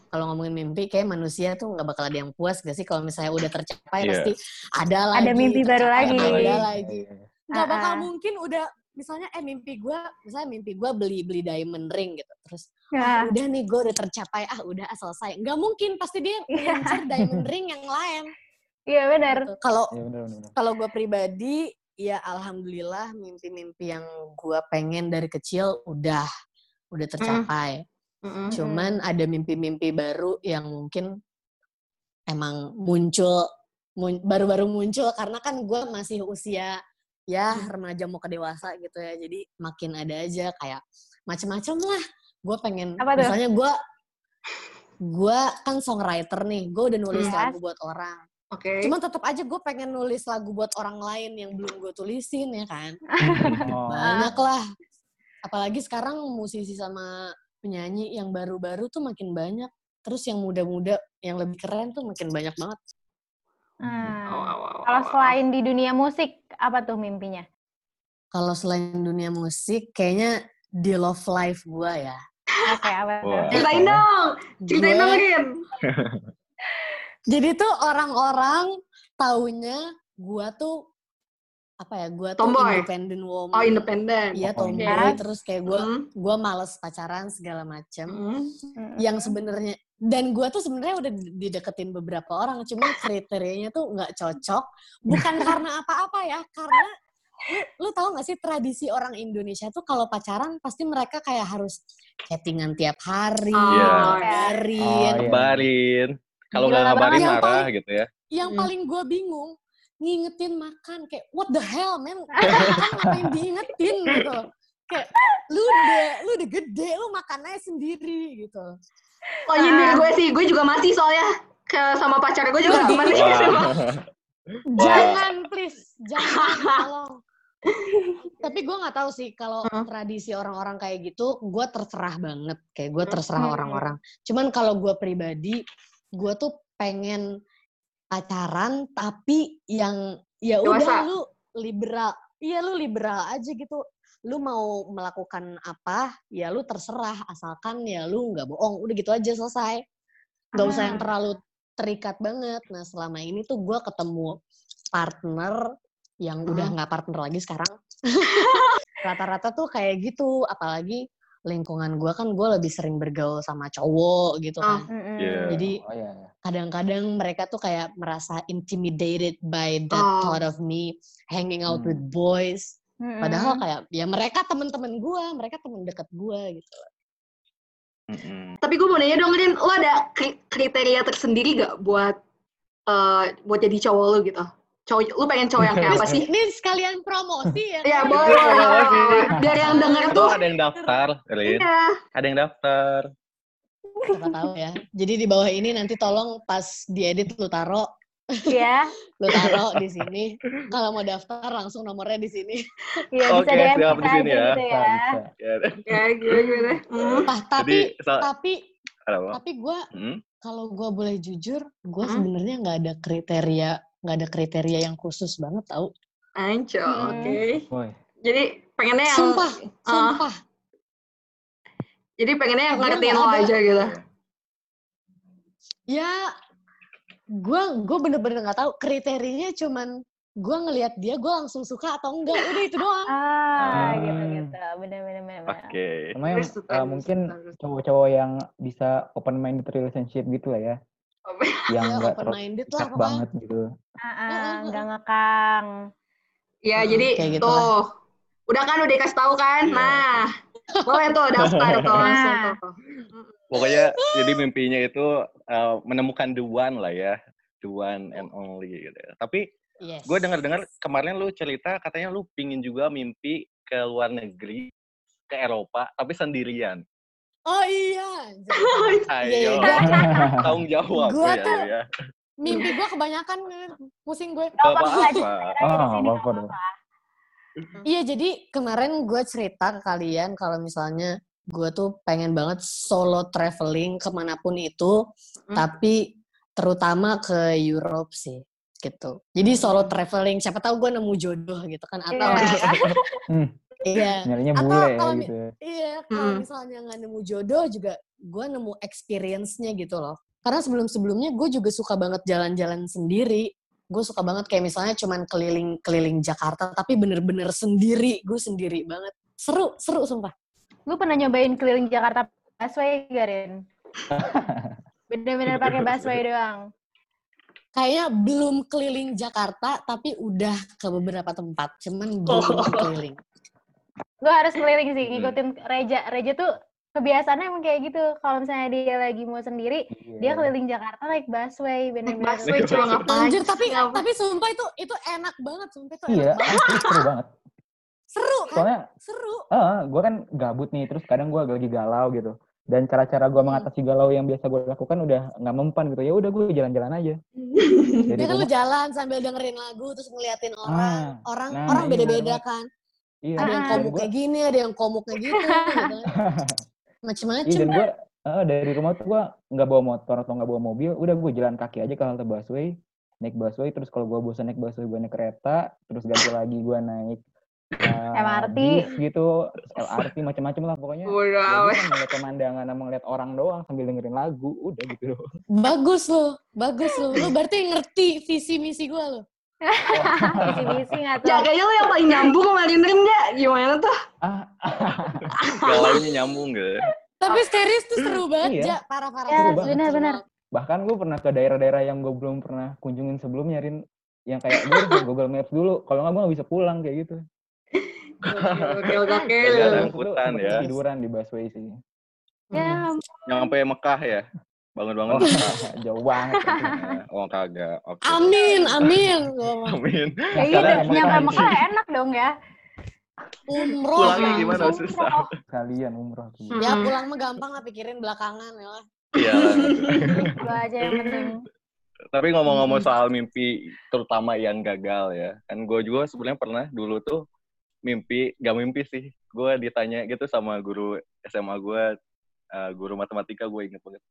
[SPEAKER 9] Kalau ngomongin mimpi kayak manusia tuh nggak bakal ada yang puas gak sih kalau misalnya udah tercapai
[SPEAKER 7] Iya.
[SPEAKER 9] pasti ada lagi.
[SPEAKER 5] Ada mimpi baru lagi.
[SPEAKER 9] Ada
[SPEAKER 8] Iya,
[SPEAKER 9] lagi.
[SPEAKER 8] iya, iya.
[SPEAKER 9] nggak bakal
[SPEAKER 5] Ah-ah.
[SPEAKER 9] mungkin udah misalnya eh mimpi gue misalnya mimpi gue beli beli diamond ring gitu terus
[SPEAKER 5] Nah,
[SPEAKER 9] ah, udah nih gue udah tercapai ah udah ah, selesai nggak mungkin pasti dia
[SPEAKER 5] Iya.
[SPEAKER 9] ngincer diamond ring yang lain
[SPEAKER 5] Iya benar.
[SPEAKER 9] gitu. kalau
[SPEAKER 8] Iya, bener, bener, bener.
[SPEAKER 9] kalau gue pribadi ya alhamdulillah mimpi-mimpi yang gue pengen dari kecil udah udah tercapai
[SPEAKER 6] Mm-mm.
[SPEAKER 9] cuman ada mimpi-mimpi baru yang mungkin emang muncul mun- baru-baru muncul karena kan gue masih usia ya remaja mau ke dewasa gitu ya jadi makin ada aja kayak macem-macem lah gue pengen
[SPEAKER 5] Apa tuh?
[SPEAKER 9] misalnya gue gue kan songwriter nih gue udah nulis
[SPEAKER 5] Hmm.
[SPEAKER 9] lagu buat orang
[SPEAKER 6] Oke.
[SPEAKER 9] cuman tetap aja gue pengen nulis lagu buat orang lain yang belum gue tulisin ya kan
[SPEAKER 8] Oh,
[SPEAKER 9] banyak lah apalagi sekarang musisi sama penyanyi yang baru-baru tuh makin banyak terus yang muda-muda yang lebih keren tuh makin banyak banget
[SPEAKER 5] Hmm. Kalau selain di dunia musik, apa tuh mimpinya?
[SPEAKER 9] kalau selain dunia musik kayaknya di love life gue ya
[SPEAKER 5] Oke, apa.
[SPEAKER 6] Ceritain dong. Ceritain
[SPEAKER 9] Gue-
[SPEAKER 6] dong, Rin.
[SPEAKER 9] Jadi tuh orang-orang taunya gua tuh apa ya? Gua tuh
[SPEAKER 6] Tomboy.
[SPEAKER 9] independent woman.
[SPEAKER 6] Oh, independen.
[SPEAKER 9] Iya, tomboy.
[SPEAKER 6] iya.
[SPEAKER 9] Terus kayak gua
[SPEAKER 6] Hmm.
[SPEAKER 9] gua males pacaran segala macem.
[SPEAKER 6] Hmm.
[SPEAKER 9] Yang sebenarnya dan gua tuh sebenarnya udah dideketin beberapa orang, cuman kriterianya tuh nggak cocok. Bukan karena apa-apa ya, karena lu, lu tahu gak sih tradisi orang Indonesia tuh kalau pacaran pasti mereka kayak harus chattingan tiap hari,
[SPEAKER 6] Oh,
[SPEAKER 7] Iya.
[SPEAKER 9] ngabarin.
[SPEAKER 8] Oh, iya.
[SPEAKER 7] Ngabarin. Kalau nggak ngabarin
[SPEAKER 9] banget.
[SPEAKER 7] marah gitu ya.
[SPEAKER 9] Yang
[SPEAKER 6] Mm.
[SPEAKER 9] paling gue bingung, ngingetin makan kayak what the hell man, ngapain diingetin gitu. Kayak lu udah lu udah gede, lu makannya sendiri gitu.
[SPEAKER 6] Oh, nyindir gue sih. Gue juga masih soalnya ke sama pacar gue juga.
[SPEAKER 7] Wah.
[SPEAKER 9] Jangan please, jangan tolong. Tapi gue nggak tahu sih kalau
[SPEAKER 6] Hmm.
[SPEAKER 9] tradisi orang-orang kayak gitu, gue terserah banget. Kayak gue terserah
[SPEAKER 5] Hmm.
[SPEAKER 9] orang-orang. Cuman kalau gue pribadi, gue tuh pengen pacaran tapi yang ya udah lu liberal. Iya lu liberal aja gitu. Lu mau melakukan apa, ya lu terserah asalkan ya lu nggak bohong. Udah gitu aja selesai. Gak usah yang terlalu terikat banget. Nah selama ini tuh gue ketemu partner yang udah nggak partner lagi sekarang. Rata-rata tuh kayak gitu, apalagi lingkungan gue kan gue lebih sering bergaul sama cowok gitu
[SPEAKER 6] Oh.
[SPEAKER 9] kan.
[SPEAKER 7] Iya.
[SPEAKER 9] Jadi
[SPEAKER 8] Oh iya. iya.
[SPEAKER 9] kadang-kadang mereka tuh kayak merasa intimidated by that
[SPEAKER 6] Oh.
[SPEAKER 9] thought of me hanging out
[SPEAKER 8] Hmm.
[SPEAKER 9] with boys.
[SPEAKER 5] Mm-mm.
[SPEAKER 9] Padahal kayak ya mereka teman-teman gue, mereka teman dekat gue gitu.
[SPEAKER 7] Mm-mm.
[SPEAKER 6] Tapi gue mau nanya dong, Rin. Lo ada kri- kriteria tersendiri gak buat eh, buat jadi cowok lo gitu? Cowok, lu pengen cowok yang kayak apa sih?
[SPEAKER 9] Ini sekalian promosi ya.
[SPEAKER 6] Iya, boleh.
[SPEAKER 7] Iya, promosi.
[SPEAKER 6] Biar yang denger tuh,
[SPEAKER 7] ada yang daftar, Rin.
[SPEAKER 6] iya.
[SPEAKER 7] Ada yang daftar.
[SPEAKER 9] Siapa tahu ya. Jadi di bawah ini nanti tolong pas diedit lu taro,
[SPEAKER 5] Iya,
[SPEAKER 9] lu taro di sini. Kalau mau daftar langsung nomornya di sini.
[SPEAKER 5] iya bisa
[SPEAKER 7] Oke,
[SPEAKER 5] DM kita
[SPEAKER 7] di sini ya.
[SPEAKER 5] gitu ya.
[SPEAKER 7] Ya,
[SPEAKER 6] Ya, gue gue Hmm.
[SPEAKER 9] Ah,
[SPEAKER 7] Jadi,
[SPEAKER 9] tapi
[SPEAKER 7] so-
[SPEAKER 9] tapi
[SPEAKER 7] apa?
[SPEAKER 9] tapi gue
[SPEAKER 7] Hmm?
[SPEAKER 9] kalau gue boleh jujur, gue
[SPEAKER 6] Hmm?
[SPEAKER 9] sebenarnya nggak ada kriteria nggak ada kriteria yang khusus banget tau.
[SPEAKER 6] Anco,
[SPEAKER 5] Hmm.
[SPEAKER 6] oke.
[SPEAKER 8] Woi.
[SPEAKER 6] Jadi pengennya yang
[SPEAKER 9] Sumpah,
[SPEAKER 6] ah.
[SPEAKER 9] sumpah.
[SPEAKER 6] jadi pengennya yang ngertiin lo
[SPEAKER 9] ada.
[SPEAKER 6] aja gitu.
[SPEAKER 9] Ya, gue gue bener-bener nggak tahu kriterianya cuman gue ngelihat dia gue langsung suka atau enggak udah itu doang.
[SPEAKER 5] Ah, gitu gitu. Bener bener bener.
[SPEAKER 7] Oke.
[SPEAKER 8] Sama yang
[SPEAKER 6] Terus suka,
[SPEAKER 8] eh, mungkin cowok-cowok yang bisa open minded relationship gitu lah ya. Yang
[SPEAKER 9] Ya,
[SPEAKER 8] enggak
[SPEAKER 9] open
[SPEAKER 8] terlalu
[SPEAKER 9] minded lah
[SPEAKER 8] banget gitu.
[SPEAKER 5] Nggak ngekang.
[SPEAKER 6] Ya,
[SPEAKER 9] Hmm,
[SPEAKER 6] jadi
[SPEAKER 9] gitu
[SPEAKER 6] tuh. Udah kan udah dikasih tahu kan?
[SPEAKER 7] Iya.
[SPEAKER 6] Nah, boleh tuh daftar tuh langsung
[SPEAKER 5] Nah.
[SPEAKER 6] tuh.
[SPEAKER 7] Pokoknya jadi mimpinya itu uh, menemukan the one lah ya. The one and only gitu ya. Tapi
[SPEAKER 9] Yes.
[SPEAKER 7] gue dengar-dengar kemarin lu cerita katanya lu pingin juga mimpi ke luar negeri, ke Eropa, tapi sendirian.
[SPEAKER 9] Oh iya.
[SPEAKER 7] Ayo,
[SPEAKER 9] Iya, iya.
[SPEAKER 7] tanggung jawab
[SPEAKER 9] Gua
[SPEAKER 7] ya,
[SPEAKER 9] tuh-
[SPEAKER 7] ya.
[SPEAKER 9] Mimpi gue kebanyakan pusing gue.
[SPEAKER 7] Gak
[SPEAKER 5] apa-apa,
[SPEAKER 8] Ah, apa-apa dong.
[SPEAKER 9] Iya, jadi kemarin gue cerita ke kalian kalau misalnya gue tuh pengen banget solo traveling ke mana pun itu,
[SPEAKER 6] Hmm.
[SPEAKER 9] tapi terutama ke Europe sih, gitu. Jadi solo traveling, siapa tahu gue nemu jodoh gitu kan, atau
[SPEAKER 5] Iya.
[SPEAKER 9] Iya,
[SPEAKER 8] nyarinya
[SPEAKER 9] Atau
[SPEAKER 8] bule ya
[SPEAKER 9] kalau
[SPEAKER 8] gitu. ya.
[SPEAKER 9] iya. Kalau
[SPEAKER 6] Hmm.
[SPEAKER 9] misalnya nggak nemu jodoh juga, gue nemu experience-nya gitu loh. Karena sebelum-sebelumnya gue juga suka banget jalan-jalan sendiri. Gue suka banget kayak misalnya cuman keliling-keliling Jakarta, tapi bener-bener sendiri. Gue sendiri banget. Seru, seru sumpah.
[SPEAKER 5] Lu pernah nyobain keliling Jakarta busway gak, Rin? Bener-bener pakai busway doang.
[SPEAKER 9] Kayaknya belum keliling Jakarta, tapi udah ke beberapa tempat. Cuman belum keliling.
[SPEAKER 5] Gue harus keliling sih,
[SPEAKER 7] Hmm.
[SPEAKER 5] ngikutin Reja. Reja tuh kebiasaannya emang kayak gitu. Kalau misalnya dia lagi mau sendiri, dia
[SPEAKER 8] Iya.
[SPEAKER 5] keliling Jakarta naik busway, bener-bener.
[SPEAKER 6] Busway cuma ngapain?
[SPEAKER 9] Anjir, tapi tapi sumpah itu itu enak banget, sumpah itu
[SPEAKER 8] Iya,
[SPEAKER 9] enak banget.
[SPEAKER 8] seru banget.
[SPEAKER 9] Seru kan?
[SPEAKER 8] Soalnya,
[SPEAKER 9] Seru.
[SPEAKER 8] ah, gue kan gabut nih, terus kadang gue lagi galau gitu. Dan cara-cara
[SPEAKER 9] Hmm.
[SPEAKER 8] gue mengatasi galau yang biasa gue lakukan udah nggak mempan gitu. Ya udah gue jalan-jalan aja. Jadi
[SPEAKER 9] Ya kan lu jalan sambil dengerin lagu terus ngeliatin orang.
[SPEAKER 8] Ah,
[SPEAKER 9] orang
[SPEAKER 8] nah,
[SPEAKER 9] orang
[SPEAKER 8] iya,
[SPEAKER 9] beda-beda kan.
[SPEAKER 8] Iya,
[SPEAKER 9] Ada yang
[SPEAKER 5] Ah.
[SPEAKER 9] komuk
[SPEAKER 8] gua-
[SPEAKER 9] kayak gini, ada yang komuk kayak gitu. gitu kan.
[SPEAKER 8] Iya
[SPEAKER 9] Macem-macem.
[SPEAKER 8] dan gue dari rumah tuh gue nggak bawa motor atau nggak bawa mobil, udah gue jalan kaki aja ke halte busway, naik busway, terus kalau gue bosan naik busway gue naik kereta, terus ganti lagi gue naik eh,
[SPEAKER 5] MRT.
[SPEAKER 8] bis gitu, LRT macam-macam lah pokoknya.
[SPEAKER 6] Bodo
[SPEAKER 8] Ya udah ngeliat pemandangan sama ngeliat orang doang sambil dengerin lagu, udah gitu doang.
[SPEAKER 9] Bagus lo, bagus lo. Lo berarti ngerti visi misi gue lo.
[SPEAKER 5] Nggak tuh?
[SPEAKER 6] Ya kayaknya lo yang paling nyambung sama Rinrin ya. Gimana tuh?
[SPEAKER 7] Galaunya nyambung gitu.
[SPEAKER 9] Tapi serius tuh seru banget,
[SPEAKER 8] Iya.
[SPEAKER 9] Ja. Parah-parah.
[SPEAKER 5] Ya,
[SPEAKER 8] Seru banget.
[SPEAKER 5] benar-benar.
[SPEAKER 8] bahkan gue pernah ke daerah-daerah yang gue belum pernah kunjungin sebelumnya, Rin. Yang kayak gue harus Google Maps dulu, kalau nggak gue nggak bisa pulang kayak gitu.
[SPEAKER 6] Gokil, gokil.
[SPEAKER 7] Belajar
[SPEAKER 8] Itu
[SPEAKER 7] angkutan ya.
[SPEAKER 8] tiduran di busway sih.
[SPEAKER 5] Ya,
[SPEAKER 7] Nyampe Mekah ya. Bangun-bangun
[SPEAKER 8] Oh, jauh banget.
[SPEAKER 7] Oh kagak. Oke.
[SPEAKER 9] Amin, amin.
[SPEAKER 7] Amin.
[SPEAKER 5] ya iya, nyampe
[SPEAKER 8] kan-
[SPEAKER 5] Mekah enak dong ya.
[SPEAKER 9] Umroh.
[SPEAKER 7] Pulangnya gimana susah?
[SPEAKER 8] Kalian umroh tuh.
[SPEAKER 9] Ya pulang mah gampang lah pikirin belakangan ya lah.
[SPEAKER 7] Iya.
[SPEAKER 5] Gue aja yang penting.
[SPEAKER 7] Tapi ngomong-ngomong soal mimpi, terutama yang gagal ya. Kan gue juga sebenarnya pernah dulu tuh mimpi, gak mimpi sih. Gue ditanya gitu sama guru SMA gue, eh, guru matematika gue inget banget.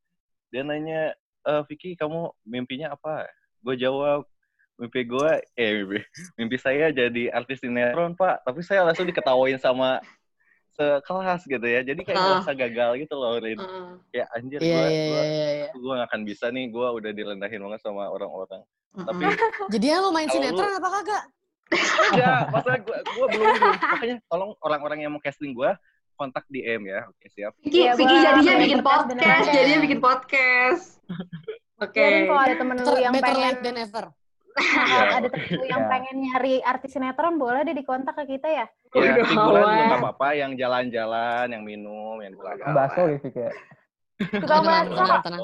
[SPEAKER 7] Dia nanya, eh Vicky kamu mimpinya apa? Gue jawab, mimpi gue, eh mimpi, mimpi saya jadi artis sinetron pak. Tapi saya langsung diketawain sama sekelas gitu ya. Jadi kayak
[SPEAKER 6] Ah.
[SPEAKER 7] ngerasa gagal gitu loh, Rin.
[SPEAKER 6] Heeh.
[SPEAKER 7] Kayak anjir gue,
[SPEAKER 9] iya, iya, iya.
[SPEAKER 7] gue gak akan bisa nih, gue udah direndahin banget sama orang-orang. Tapi
[SPEAKER 9] Jadi ya lo main
[SPEAKER 7] Kalau
[SPEAKER 9] sinetron
[SPEAKER 7] lu-
[SPEAKER 9] apa kagak?
[SPEAKER 7] ya, masalah gue, gue belum, belum. Makanya tolong orang-orang yang mau casting gue, kontak DM ya. Oke, siap.
[SPEAKER 6] Vicky,
[SPEAKER 5] Iya,
[SPEAKER 6] Vicky
[SPEAKER 5] gua
[SPEAKER 6] jadinya bikin
[SPEAKER 5] podcast
[SPEAKER 6] jadinya bikin podcast. Oke.
[SPEAKER 5] Jadi kalau ada temen lu yang
[SPEAKER 9] better
[SPEAKER 5] pengen
[SPEAKER 9] late than ever.
[SPEAKER 7] Iya.
[SPEAKER 5] ada temen lu yang
[SPEAKER 8] Iya.
[SPEAKER 5] pengen nyari artis sinetron boleh deh dikontak ke kita ya.
[SPEAKER 7] Ya,
[SPEAKER 6] Udah
[SPEAKER 7] figuran juga
[SPEAKER 6] amat.
[SPEAKER 7] gak apa-apa, yang jalan-jalan, yang minum, yang
[SPEAKER 8] gitu kayak.
[SPEAKER 5] Tukang
[SPEAKER 9] Tenang,
[SPEAKER 5] bakso.
[SPEAKER 9] tenang, tenang.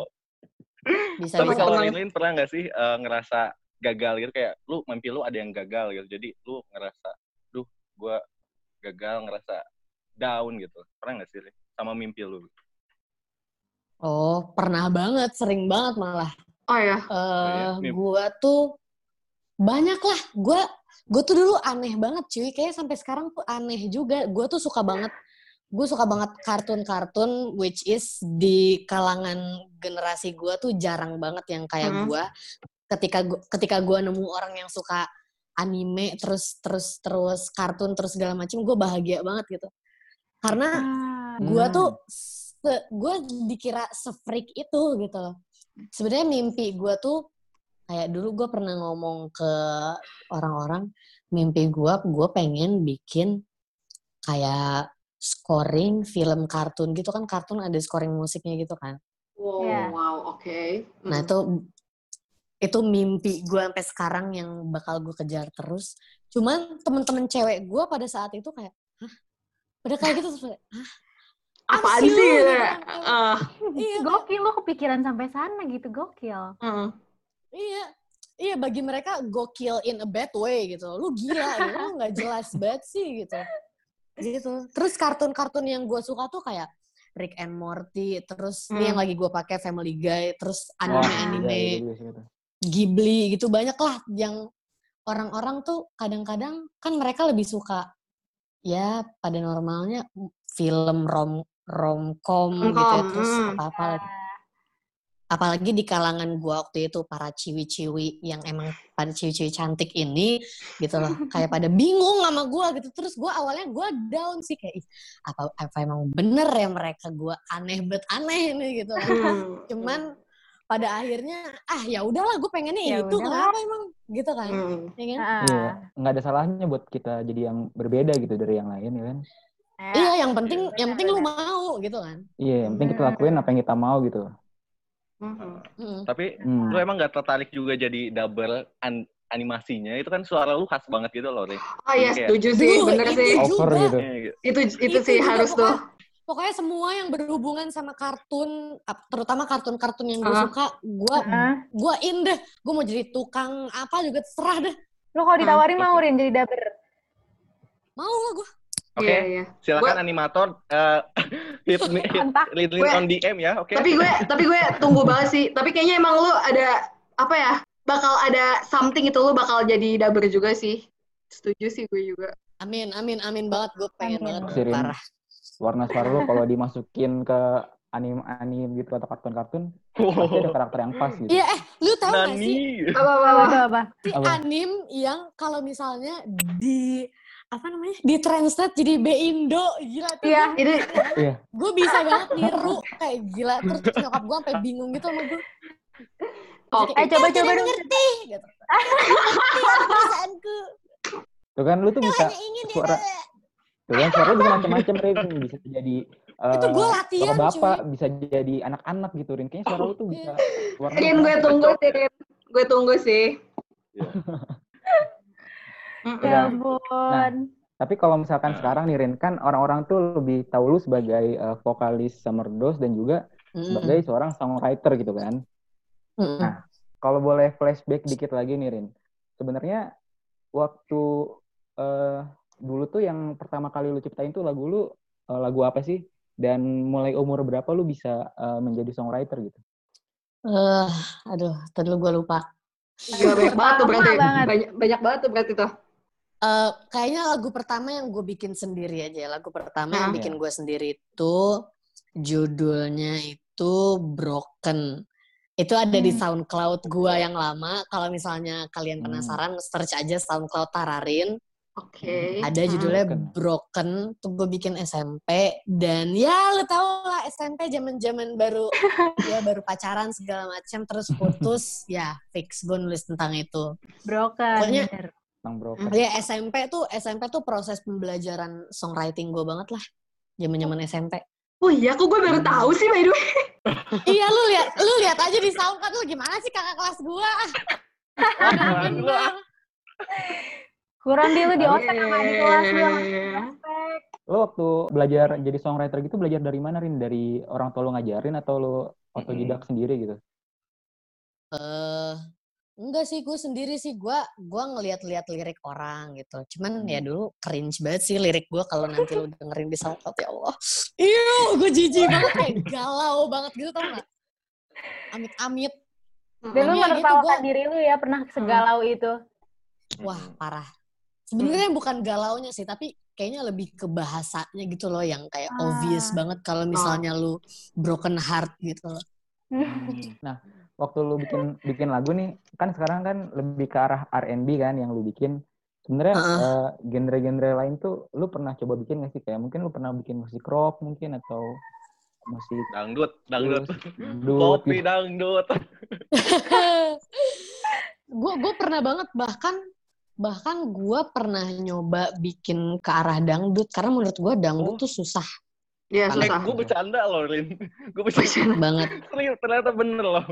[SPEAKER 9] Bisa,
[SPEAKER 7] Tapi
[SPEAKER 9] bisa.
[SPEAKER 7] kalau. Lin pernah gak sih eh, ngerasa gagal gitu, kayak lu mimpi lu ada yang gagal gitu, jadi lu ngerasa, duh, gue gagal, ngerasa down gitu. Pernah gak sih? Sama mimpi lu?
[SPEAKER 9] Oh, pernah banget, sering banget malah.
[SPEAKER 6] Oh ya.
[SPEAKER 9] eh
[SPEAKER 7] iya.
[SPEAKER 9] gua tuh banyak lah. Gua gua tuh dulu aneh banget cuy. Kayak sampai sekarang tuh aneh juga. Gua tuh suka banget gue suka banget kartun-kartun which is di kalangan generasi gua tuh jarang banget yang kayak
[SPEAKER 6] Hmm.
[SPEAKER 9] gua. Ketika gua, ketika gua nemu orang yang suka anime terus terus terus kartun terus segala macam, gue bahagia banget gitu. Karena gue
[SPEAKER 8] Hmm.
[SPEAKER 9] tuh gue dikira se-freak itu gitu loh. Sebenarnya mimpi gue tuh kayak dulu gue pernah ngomong ke orang-orang mimpi gue gue pengen bikin kayak scoring film kartun gitu kan kartun ada scoring musiknya gitu kan.
[SPEAKER 6] Wow,
[SPEAKER 5] Iya.
[SPEAKER 6] wow, oke.
[SPEAKER 9] Nah itu itu mimpi gue sampai sekarang yang bakal gue kejar terus. Cuman temen-temen cewek gue pada saat itu kayak, Pada kayak gitu terus kayak, hah?
[SPEAKER 6] apaan
[SPEAKER 9] sih
[SPEAKER 6] ya? Ah,
[SPEAKER 9] Iya,
[SPEAKER 5] Gokil lo kepikiran sampai sana gitu, gokil.
[SPEAKER 6] mm.
[SPEAKER 9] Iya, iya bagi mereka gokil in a bad way gitu. Lu gila, gitu. lu nggak jelas banget sih gitu. Gitu. Terus kartun-kartun yang gue suka tuh kayak Rick and Morty, terus ini
[SPEAKER 6] Hmm.
[SPEAKER 9] yang lagi gue pakai Family Guy, terus anime-anime
[SPEAKER 8] iya, iya, iya, iya.
[SPEAKER 9] Ghibli gitu banyak lah yang orang-orang tuh kadang-kadang kan mereka lebih suka ya pada normalnya film rom romcom gitu ya terus
[SPEAKER 6] hmm.
[SPEAKER 9] apa-apa apalagi di kalangan gua waktu itu para ciwi-ciwi yang emang pada ciwi-ciwi cantik ini gitu loh kayak pada bingung sama gua gitu terus gua awalnya gua down sih kayak "Ih, apa apa emang bener ya mereka gua aneh bet aneh nih gitu loh.
[SPEAKER 6] Hmm.
[SPEAKER 9] cuman pada akhirnya ah ya udahlah gue pengennya
[SPEAKER 5] Ya
[SPEAKER 9] itu
[SPEAKER 5] udahlah.
[SPEAKER 9] kenapa emang gitu kan
[SPEAKER 6] Hmm.
[SPEAKER 9] ya kan?
[SPEAKER 5] Ah.
[SPEAKER 8] Iya, nggak ada salahnya buat kita jadi yang berbeda gitu dari yang lain ya kan.
[SPEAKER 9] iya yang penting yang penting lu mau gitu kan
[SPEAKER 8] Iya, yang penting kita
[SPEAKER 5] Hmm.
[SPEAKER 8] lakuin apa yang kita mau gitu.
[SPEAKER 6] Mhm.
[SPEAKER 9] Mm.
[SPEAKER 7] Tapi
[SPEAKER 8] Hmm.
[SPEAKER 7] lu emang gak tertarik juga jadi double an- animasinya? Itu kan suara lu khas banget gitu loh, Rin.
[SPEAKER 6] Oh iya, setuju sih, bener
[SPEAKER 9] itu
[SPEAKER 6] sih.
[SPEAKER 8] Over gitu.
[SPEAKER 7] Iya, gitu.
[SPEAKER 6] Itu itu
[SPEAKER 9] Itu
[SPEAKER 6] sih harus tuh.
[SPEAKER 9] Pokoknya semua yang berhubungan sama kartun terutama kartun-kartun yang gue
[SPEAKER 6] Ah.
[SPEAKER 9] suka gue
[SPEAKER 5] Ah.
[SPEAKER 9] gue in deh gue mau jadi tukang apa juga terserah deh
[SPEAKER 5] Lo kalau ditawarin
[SPEAKER 7] Hmm.
[SPEAKER 5] mau Rin jadi dubber.
[SPEAKER 9] mau lah gue
[SPEAKER 7] Oke,
[SPEAKER 6] Iya, iya.
[SPEAKER 7] silakan animator eh, hit me hit
[SPEAKER 6] Gue-
[SPEAKER 7] on DM ya, oke?
[SPEAKER 6] Tapi gue tapi gue tunggu banget sih. Tapi kayaknya emang lu ada apa ya? Bakal ada something itu lu bakal jadi dubber juga sih. Setuju sih gue juga.
[SPEAKER 9] amin amin amin banget gue pengen
[SPEAKER 5] Amin.
[SPEAKER 9] banget parah
[SPEAKER 8] Warna suara lu kalau dimasukin ke anim-anim gitu atau kartun-kartun, pasti ada karakter yang pas gitu.
[SPEAKER 9] iya eh lu tahu gak sih.
[SPEAKER 6] Apa apa,
[SPEAKER 5] Apa
[SPEAKER 6] apa?
[SPEAKER 9] si
[SPEAKER 8] Apa?
[SPEAKER 9] anim yang kalau misalnya di apa namanya di translate jadi B Indo gila tuh
[SPEAKER 5] Iya.
[SPEAKER 6] Ini
[SPEAKER 8] Iya.
[SPEAKER 9] gue bisa banget niru kayak gila terus nyokap gue sampai bingung gitu sama gue
[SPEAKER 6] Oke.
[SPEAKER 5] Eh coba coba
[SPEAKER 9] "Kalian
[SPEAKER 5] dong.
[SPEAKER 9] ngerti gitu ngerti kan perasaanku
[SPEAKER 8] Tuh kan lu tuh bisa
[SPEAKER 9] hanya ingin
[SPEAKER 8] suara
[SPEAKER 9] dia
[SPEAKER 8] tuh kan suara bisa macam-macam Rin bisa jadi
[SPEAKER 9] Itu
[SPEAKER 8] eh,
[SPEAKER 9] gua latihan,
[SPEAKER 8] bapak bisa jadi anak-anak gitu Rin kayaknya suara lu tuh bisa warna
[SPEAKER 6] Rin, gue tunggu sih, Rin. Gue tunggu sih. Mm-mm.
[SPEAKER 5] Ya
[SPEAKER 8] Nah,
[SPEAKER 5] ampun.
[SPEAKER 8] Tapi kalau misalkan sekarang nih Rin, kan orang-orang tuh lebih tahu lu sebagai eh, vokalis Summer Dose dan juga sebagai seorang songwriter gitu kan.
[SPEAKER 9] Mm-mm.
[SPEAKER 8] Nah, kalau boleh flashback dikit lagi nih Rin. Sebenarnya waktu eh, dulu tuh yang pertama kali lu ciptain tuh lagu lu eh, lagu apa sih? Dan mulai umur berapa lu bisa eh, menjadi songwriter gitu?
[SPEAKER 9] Eh, aduh, tadi lu gue lupa.
[SPEAKER 6] Gila, banyak banget tuh berarti.
[SPEAKER 5] banget.
[SPEAKER 6] Banyak, banyak banget tuh berarti tuh.
[SPEAKER 9] Eh, kayaknya lagu pertama yang gue bikin sendiri aja. ya. Lagu pertama yang
[SPEAKER 6] Ah.
[SPEAKER 9] bikin gue sendiri itu judulnya itu Broken. Itu ada di
[SPEAKER 5] Hmm.
[SPEAKER 9] SoundCloud gue yang lama. Kalau misalnya kalian
[SPEAKER 8] Hmm.
[SPEAKER 9] penasaran, search aja SoundCloud Tararin.
[SPEAKER 6] Oke.
[SPEAKER 9] Ada
[SPEAKER 6] Hmm.
[SPEAKER 9] judulnya
[SPEAKER 8] Broken.
[SPEAKER 9] Broken. Tuh gue bikin SMP. Dan ya lu tau lah SMP zaman-zaman baru ya baru pacaran segala macam terus putus ya fix gue nulis tentang itu.
[SPEAKER 5] Broken.
[SPEAKER 9] Pokoknya-.
[SPEAKER 8] Tentang broken.
[SPEAKER 9] Ya SMP tuh SMP tuh proses pembelajaran songwriting gue banget lah. Zaman-zaman SMP.
[SPEAKER 6] Oh iya, kok gue baru tahu sih by the way.
[SPEAKER 9] iya lu lihat lu lihat aja di SoundCloud lu gimana sih kakak kelas gua.
[SPEAKER 5] Kurang di lu di otak sama di kelas lu sama
[SPEAKER 6] Iya.
[SPEAKER 8] Lo waktu belajar jadi songwriter gitu belajar dari mana Rin? Dari orang tua lo ngajarin atau lo otodidak sendiri gitu?
[SPEAKER 9] Eh enggak sih gue sendiri sih gua gua ngeliat-liat lirik orang gitu. Cuman ya dulu cringe banget sih lirik gua kalau nanti lu dengerin di SoundCloud ya Allah. Iya, gue jijik banget kayak galau banget gitu tau gak? Amit-amit.
[SPEAKER 5] Dan lu
[SPEAKER 9] Iya, gitu,
[SPEAKER 5] menertawakan
[SPEAKER 9] gua-
[SPEAKER 5] diri lu ya pernah segalau itu.
[SPEAKER 9] Wah, parah. Sebenarnya bukan galaunya sih, tapi kayaknya lebih ke bahasanya gitu loh yang kayak
[SPEAKER 5] Ah.
[SPEAKER 9] obvious banget kalau misalnya lu broken heart gitu loh.
[SPEAKER 8] Nah, waktu lu bikin bikin lagu nih, kan sekarang kan lebih ke arah R&B kan yang lu bikin. Sebenarnya eh, genre-genre lain tuh lu pernah coba bikin gak sih? Kayak mungkin lu pernah bikin musik rock mungkin atau musik
[SPEAKER 7] Dangdut, dangdut.
[SPEAKER 8] dangdut
[SPEAKER 7] Kopi
[SPEAKER 8] gitu.
[SPEAKER 7] dangdut.
[SPEAKER 9] gue gue pernah banget bahkan bahkan gue pernah nyoba bikin ke arah dangdut karena menurut gue dangdut
[SPEAKER 7] Oh.
[SPEAKER 9] tuh susah
[SPEAKER 6] Iya, susah.
[SPEAKER 7] gue bercanda loh, Rin. Gue bercanda.
[SPEAKER 9] banget.
[SPEAKER 7] Serius, ternyata bener loh.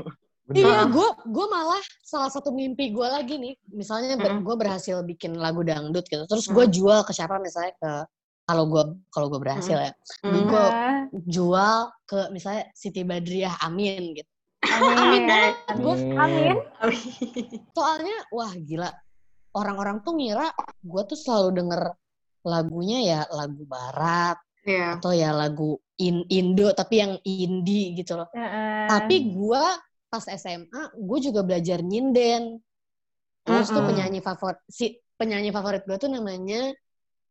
[SPEAKER 8] Bener.
[SPEAKER 9] Iya, gue gue malah salah satu mimpi gue lagi nih. Misalnya
[SPEAKER 6] Mm.
[SPEAKER 9] gue berhasil bikin lagu dangdut gitu, terus gue jual ke siapa misalnya ke kalau gue kalau gue berhasil ya,
[SPEAKER 6] Hmm.
[SPEAKER 9] gue
[SPEAKER 5] Ah,
[SPEAKER 9] jual ke misalnya Siti Badriah Amin gitu.
[SPEAKER 5] Amin.
[SPEAKER 9] Gue
[SPEAKER 5] Amin.
[SPEAKER 9] soalnya wah gila orang-orang tuh ngira gue tuh selalu denger lagunya ya lagu barat
[SPEAKER 6] Iya.
[SPEAKER 9] atau ya lagu in Indo tapi yang indie gitu loh.
[SPEAKER 5] Heeh.
[SPEAKER 9] Tapi gue pas SMA gue juga belajar nyinden. Terus tuh
[SPEAKER 6] Mm-mm.
[SPEAKER 9] penyanyi favorit si penyanyi favorit gue tuh namanya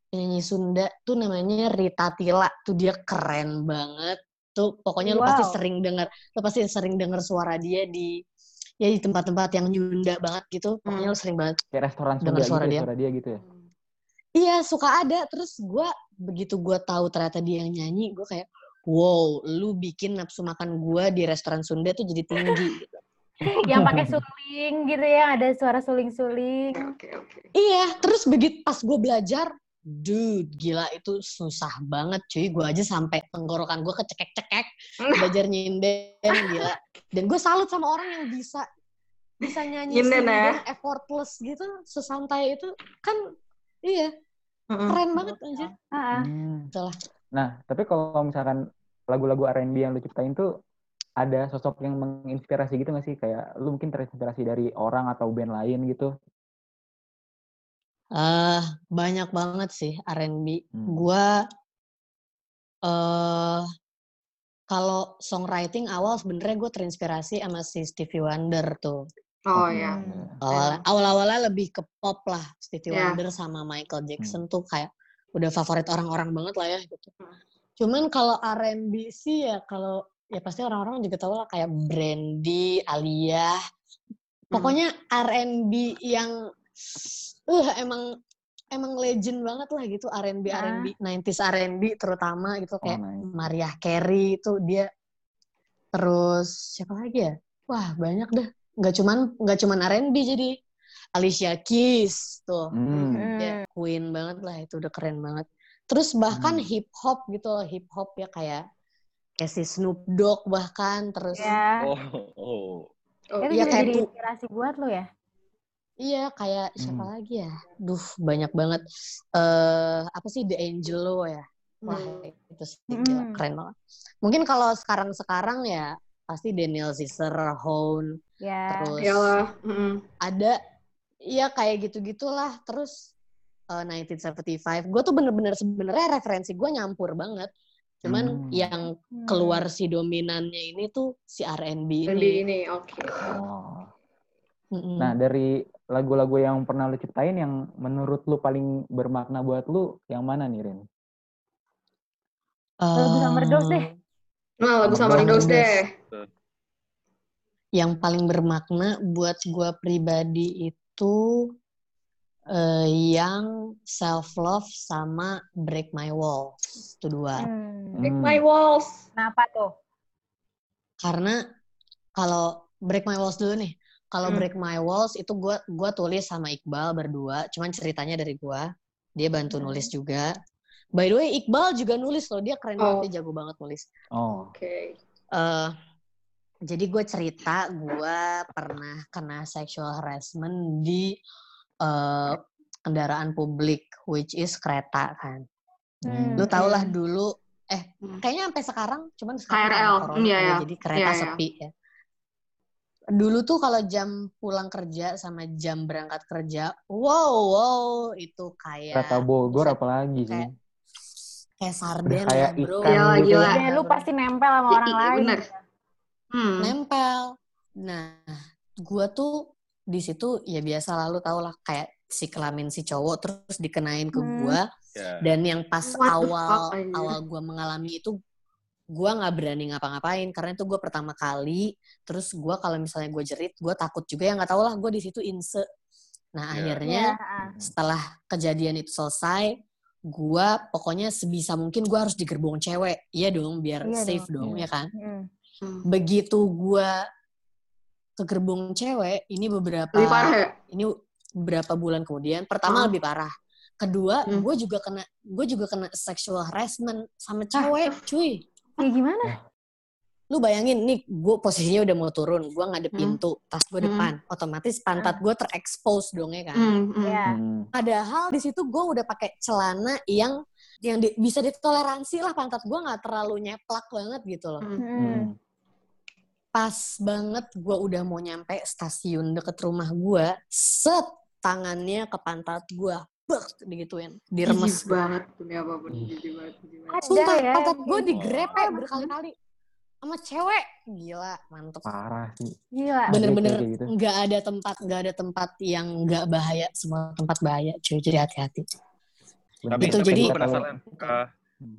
[SPEAKER 9] penyanyi Sunda tuh namanya Rita Tila. Tuh dia keren banget. Tuh pokoknya lu pasti
[SPEAKER 5] Wow.
[SPEAKER 9] sering denger, lu pasti sering denger suara dia di ya di tempat-tempat yang Nyunda banget gitu. Pokoknya lu sering banget.
[SPEAKER 8] Kayak restoran
[SPEAKER 9] Dengar
[SPEAKER 8] Sunda
[SPEAKER 9] suara
[SPEAKER 8] gitu ya,
[SPEAKER 9] dia.
[SPEAKER 8] suara dia gitu ya.
[SPEAKER 9] Iya suka ada. Terus gue begitu gue tahu ternyata dia yang nyanyi, gue kayak wow, lu bikin nafsu makan gue di restoran Sunda tuh jadi tinggi. gitu.
[SPEAKER 5] Yang pakai suling gitu ya, ada suara suling-suling.
[SPEAKER 6] Oke, oke.
[SPEAKER 9] Iya, terus begitu pas gue belajar, dude, gila itu susah banget cuy. Gue aja sampai tenggorokan gue kecekek-cekek belajar nyinden, gila. Dan gue salut sama orang yang bisa bisa nyanyi
[SPEAKER 6] Nyinden, ya?
[SPEAKER 9] sendiri, effortless gitu, sesantai itu kan iya keren banget aja.
[SPEAKER 8] Hmm.
[SPEAKER 9] Itulah.
[SPEAKER 8] Nah, tapi kalau misalkan lagu-lagu R&B yang lu ciptain tuh ada sosok yang menginspirasi gitu gak sih? Kayak lu mungkin terinspirasi dari orang atau band lain gitu?
[SPEAKER 9] Eh banyak banget sih R&B.
[SPEAKER 8] Hmm.
[SPEAKER 9] Gua eh kalau songwriting awal sebenarnya gue terinspirasi sama si Stevie Wonder tuh.
[SPEAKER 6] Oh ya.
[SPEAKER 9] Awal awal-awalnya lebih ke pop lah Stevie
[SPEAKER 6] Iya.
[SPEAKER 9] Wonder sama Michael Jackson tuh kayak udah favorit orang-orang banget lah ya gitu. Cuman kalau R&B sih ya kalau ya pasti orang-orang juga tahu lah kayak Brandy, Alia. Pokoknya R&B yang uh emang emang legend banget lah gitu R&B
[SPEAKER 5] Ah.
[SPEAKER 9] R&B 90s R&B terutama gitu
[SPEAKER 8] Oh,
[SPEAKER 9] kayak
[SPEAKER 8] nice.
[SPEAKER 9] Mariah Carey itu dia terus siapa lagi ya wah banyak dah nggak cuman nggak cuman R&B jadi Alicia Keys tuh
[SPEAKER 8] Hmm.
[SPEAKER 9] ya Queen banget lah itu udah keren banget terus bahkan
[SPEAKER 8] Hmm.
[SPEAKER 9] hip hop gitu loh hip hop ya kayak kayak si Snoop Dogg bahkan terus
[SPEAKER 5] Ya.
[SPEAKER 7] Oh, oh.
[SPEAKER 6] Oh,
[SPEAKER 5] Itu juga
[SPEAKER 9] kayak
[SPEAKER 5] jadi inspirasi buat lo ya?
[SPEAKER 9] Iya, kayak siapa
[SPEAKER 8] Hmm.
[SPEAKER 9] lagi ya? Duh, banyak banget. eh apa sih The Angelo ya? Wah,
[SPEAKER 6] Hmm.
[SPEAKER 9] itu sih
[SPEAKER 5] Hmm.
[SPEAKER 9] keren banget. Mungkin kalau sekarang-sekarang ya pasti Daniel Caesar, Hone,
[SPEAKER 5] Ya.
[SPEAKER 9] terus
[SPEAKER 6] Iyalah. Mm-mm.
[SPEAKER 9] ada ya kayak gitu-gitulah. Terus eh, 1975. Gue tuh bener-bener sebenarnya referensi gue nyampur banget. Cuman
[SPEAKER 8] Hmm.
[SPEAKER 9] yang
[SPEAKER 5] Hmm.
[SPEAKER 9] keluar si dominannya ini tuh si R&B ini.
[SPEAKER 6] ini, oke.
[SPEAKER 8] Oh.
[SPEAKER 9] Mm-mm.
[SPEAKER 8] Nah, dari lagu-lagu yang pernah lu ciptain yang menurut lu paling bermakna buat lu, yang mana nih, Rin?
[SPEAKER 5] Lagu Summer Dose deh.
[SPEAKER 6] Nah, lagu
[SPEAKER 8] Summer
[SPEAKER 6] Dose deh.
[SPEAKER 9] yang paling bermakna buat gue pribadi itu eh, yang self love sama break my walls itu dua
[SPEAKER 5] Hmm.
[SPEAKER 6] Break
[SPEAKER 8] Hmm.
[SPEAKER 6] my walls.
[SPEAKER 5] Kenapa tuh?
[SPEAKER 9] karena kalau break my walls dulu nih kalau
[SPEAKER 6] Hmm.
[SPEAKER 9] break my walls itu gue gua tulis sama Iqbal berdua cuman ceritanya dari gue dia bantu
[SPEAKER 5] Hmm.
[SPEAKER 9] nulis juga by the way Iqbal juga nulis loh dia keren
[SPEAKER 6] Oh.
[SPEAKER 9] banget dia jago banget nulis
[SPEAKER 8] Oh.
[SPEAKER 6] Oke.
[SPEAKER 9] eh jadi gue cerita gue pernah kena sexual harassment di eh, kendaraan publik, which is kereta kan.
[SPEAKER 5] Hmm.
[SPEAKER 9] Lu tau lah dulu, eh
[SPEAKER 6] Hmm.
[SPEAKER 9] kayaknya sampai sekarang, cuman sekarang
[SPEAKER 6] KRL,
[SPEAKER 9] corona
[SPEAKER 6] iya,
[SPEAKER 9] kali,
[SPEAKER 6] iya.
[SPEAKER 9] jadi kereta
[SPEAKER 6] Iya, iya.
[SPEAKER 9] sepi ya. Dulu tuh kalau jam pulang kerja sama jam berangkat kerja, wow, wow, itu kayak
[SPEAKER 8] Kata Bogor
[SPEAKER 9] buset,
[SPEAKER 8] apalagi sih?
[SPEAKER 9] kayak kayak sarden
[SPEAKER 8] kayak
[SPEAKER 9] lah bro.
[SPEAKER 8] ikan
[SPEAKER 6] Gila,
[SPEAKER 8] gitu.
[SPEAKER 6] gila.
[SPEAKER 5] Ya, lu pasti nempel sama
[SPEAKER 6] Iya,
[SPEAKER 5] orang
[SPEAKER 6] iya,
[SPEAKER 5] lain.
[SPEAKER 6] bener. Hmm.
[SPEAKER 9] nempel. Nah, gua tuh di situ ya biasa lalu tau lah kayak si kelamin si cowok terus dikenain ke
[SPEAKER 5] Hmm.
[SPEAKER 9] gua
[SPEAKER 7] Ya.
[SPEAKER 9] dan yang pas
[SPEAKER 6] What
[SPEAKER 9] awal awal gua mengalami itu gua nggak berani ngapa-ngapain karena itu gua pertama kali terus gua kalau misalnya gua jerit gua takut juga ya nggak tau lah gua di situ inse nah
[SPEAKER 7] Ya.
[SPEAKER 9] akhirnya
[SPEAKER 5] Ya, ah.
[SPEAKER 9] setelah kejadian itu selesai gua pokoknya sebisa mungkin gua harus di gerbong cewek iya dong biar
[SPEAKER 5] Iya
[SPEAKER 9] safe
[SPEAKER 8] dong.
[SPEAKER 9] dong
[SPEAKER 8] Iya.
[SPEAKER 9] ya kan
[SPEAKER 5] Hmm.
[SPEAKER 6] Hmm.
[SPEAKER 9] begitu gua ke gerbong cewek ini beberapa
[SPEAKER 6] Lebih parah ya?
[SPEAKER 9] ini beberapa bulan kemudian pertama
[SPEAKER 6] Oh.
[SPEAKER 9] lebih parah kedua
[SPEAKER 6] Hmm.
[SPEAKER 9] gue juga kena gue juga kena sexual harassment sama cewek cuy
[SPEAKER 5] Ya gimana?
[SPEAKER 9] lu bayangin nih gue posisinya udah mau turun gue ngadep
[SPEAKER 6] Hmm.
[SPEAKER 9] pintu tas gue
[SPEAKER 6] Hmm.
[SPEAKER 9] depan otomatis pantat gue terekspos dong ya kan
[SPEAKER 6] Hmm, hmm.
[SPEAKER 5] Ya.
[SPEAKER 8] Hmm.
[SPEAKER 9] padahal di situ gue udah pakai celana yang yang di- bisa ditoleransi lah pantat gue nggak terlalu nyeplak banget gitu loh
[SPEAKER 6] Hmm.
[SPEAKER 5] Hmm.
[SPEAKER 8] Hmm.
[SPEAKER 9] pas banget gue udah mau nyampe stasiun deket rumah gue, set tangannya ke pantat gue, bek digituin, diremes.
[SPEAKER 6] Jijik banget demi apa
[SPEAKER 8] pun.
[SPEAKER 6] Jijik banget. jijik banget.
[SPEAKER 9] Sumpah
[SPEAKER 5] ya.
[SPEAKER 9] pantat gue
[SPEAKER 5] yang-
[SPEAKER 9] digrepe berkali-kali sama cewek, gila mantep.
[SPEAKER 8] Parah sih.
[SPEAKER 5] Gila.
[SPEAKER 9] Bener-bener
[SPEAKER 8] gitu.
[SPEAKER 9] nggak ada tempat nggak ada tempat yang nggak bahaya, semua tempat bahaya, cuy. Jadi hati-hati.
[SPEAKER 7] Tapi,
[SPEAKER 9] Itu
[SPEAKER 7] tapi
[SPEAKER 9] jadi-
[SPEAKER 7] gue penasaran. Uh,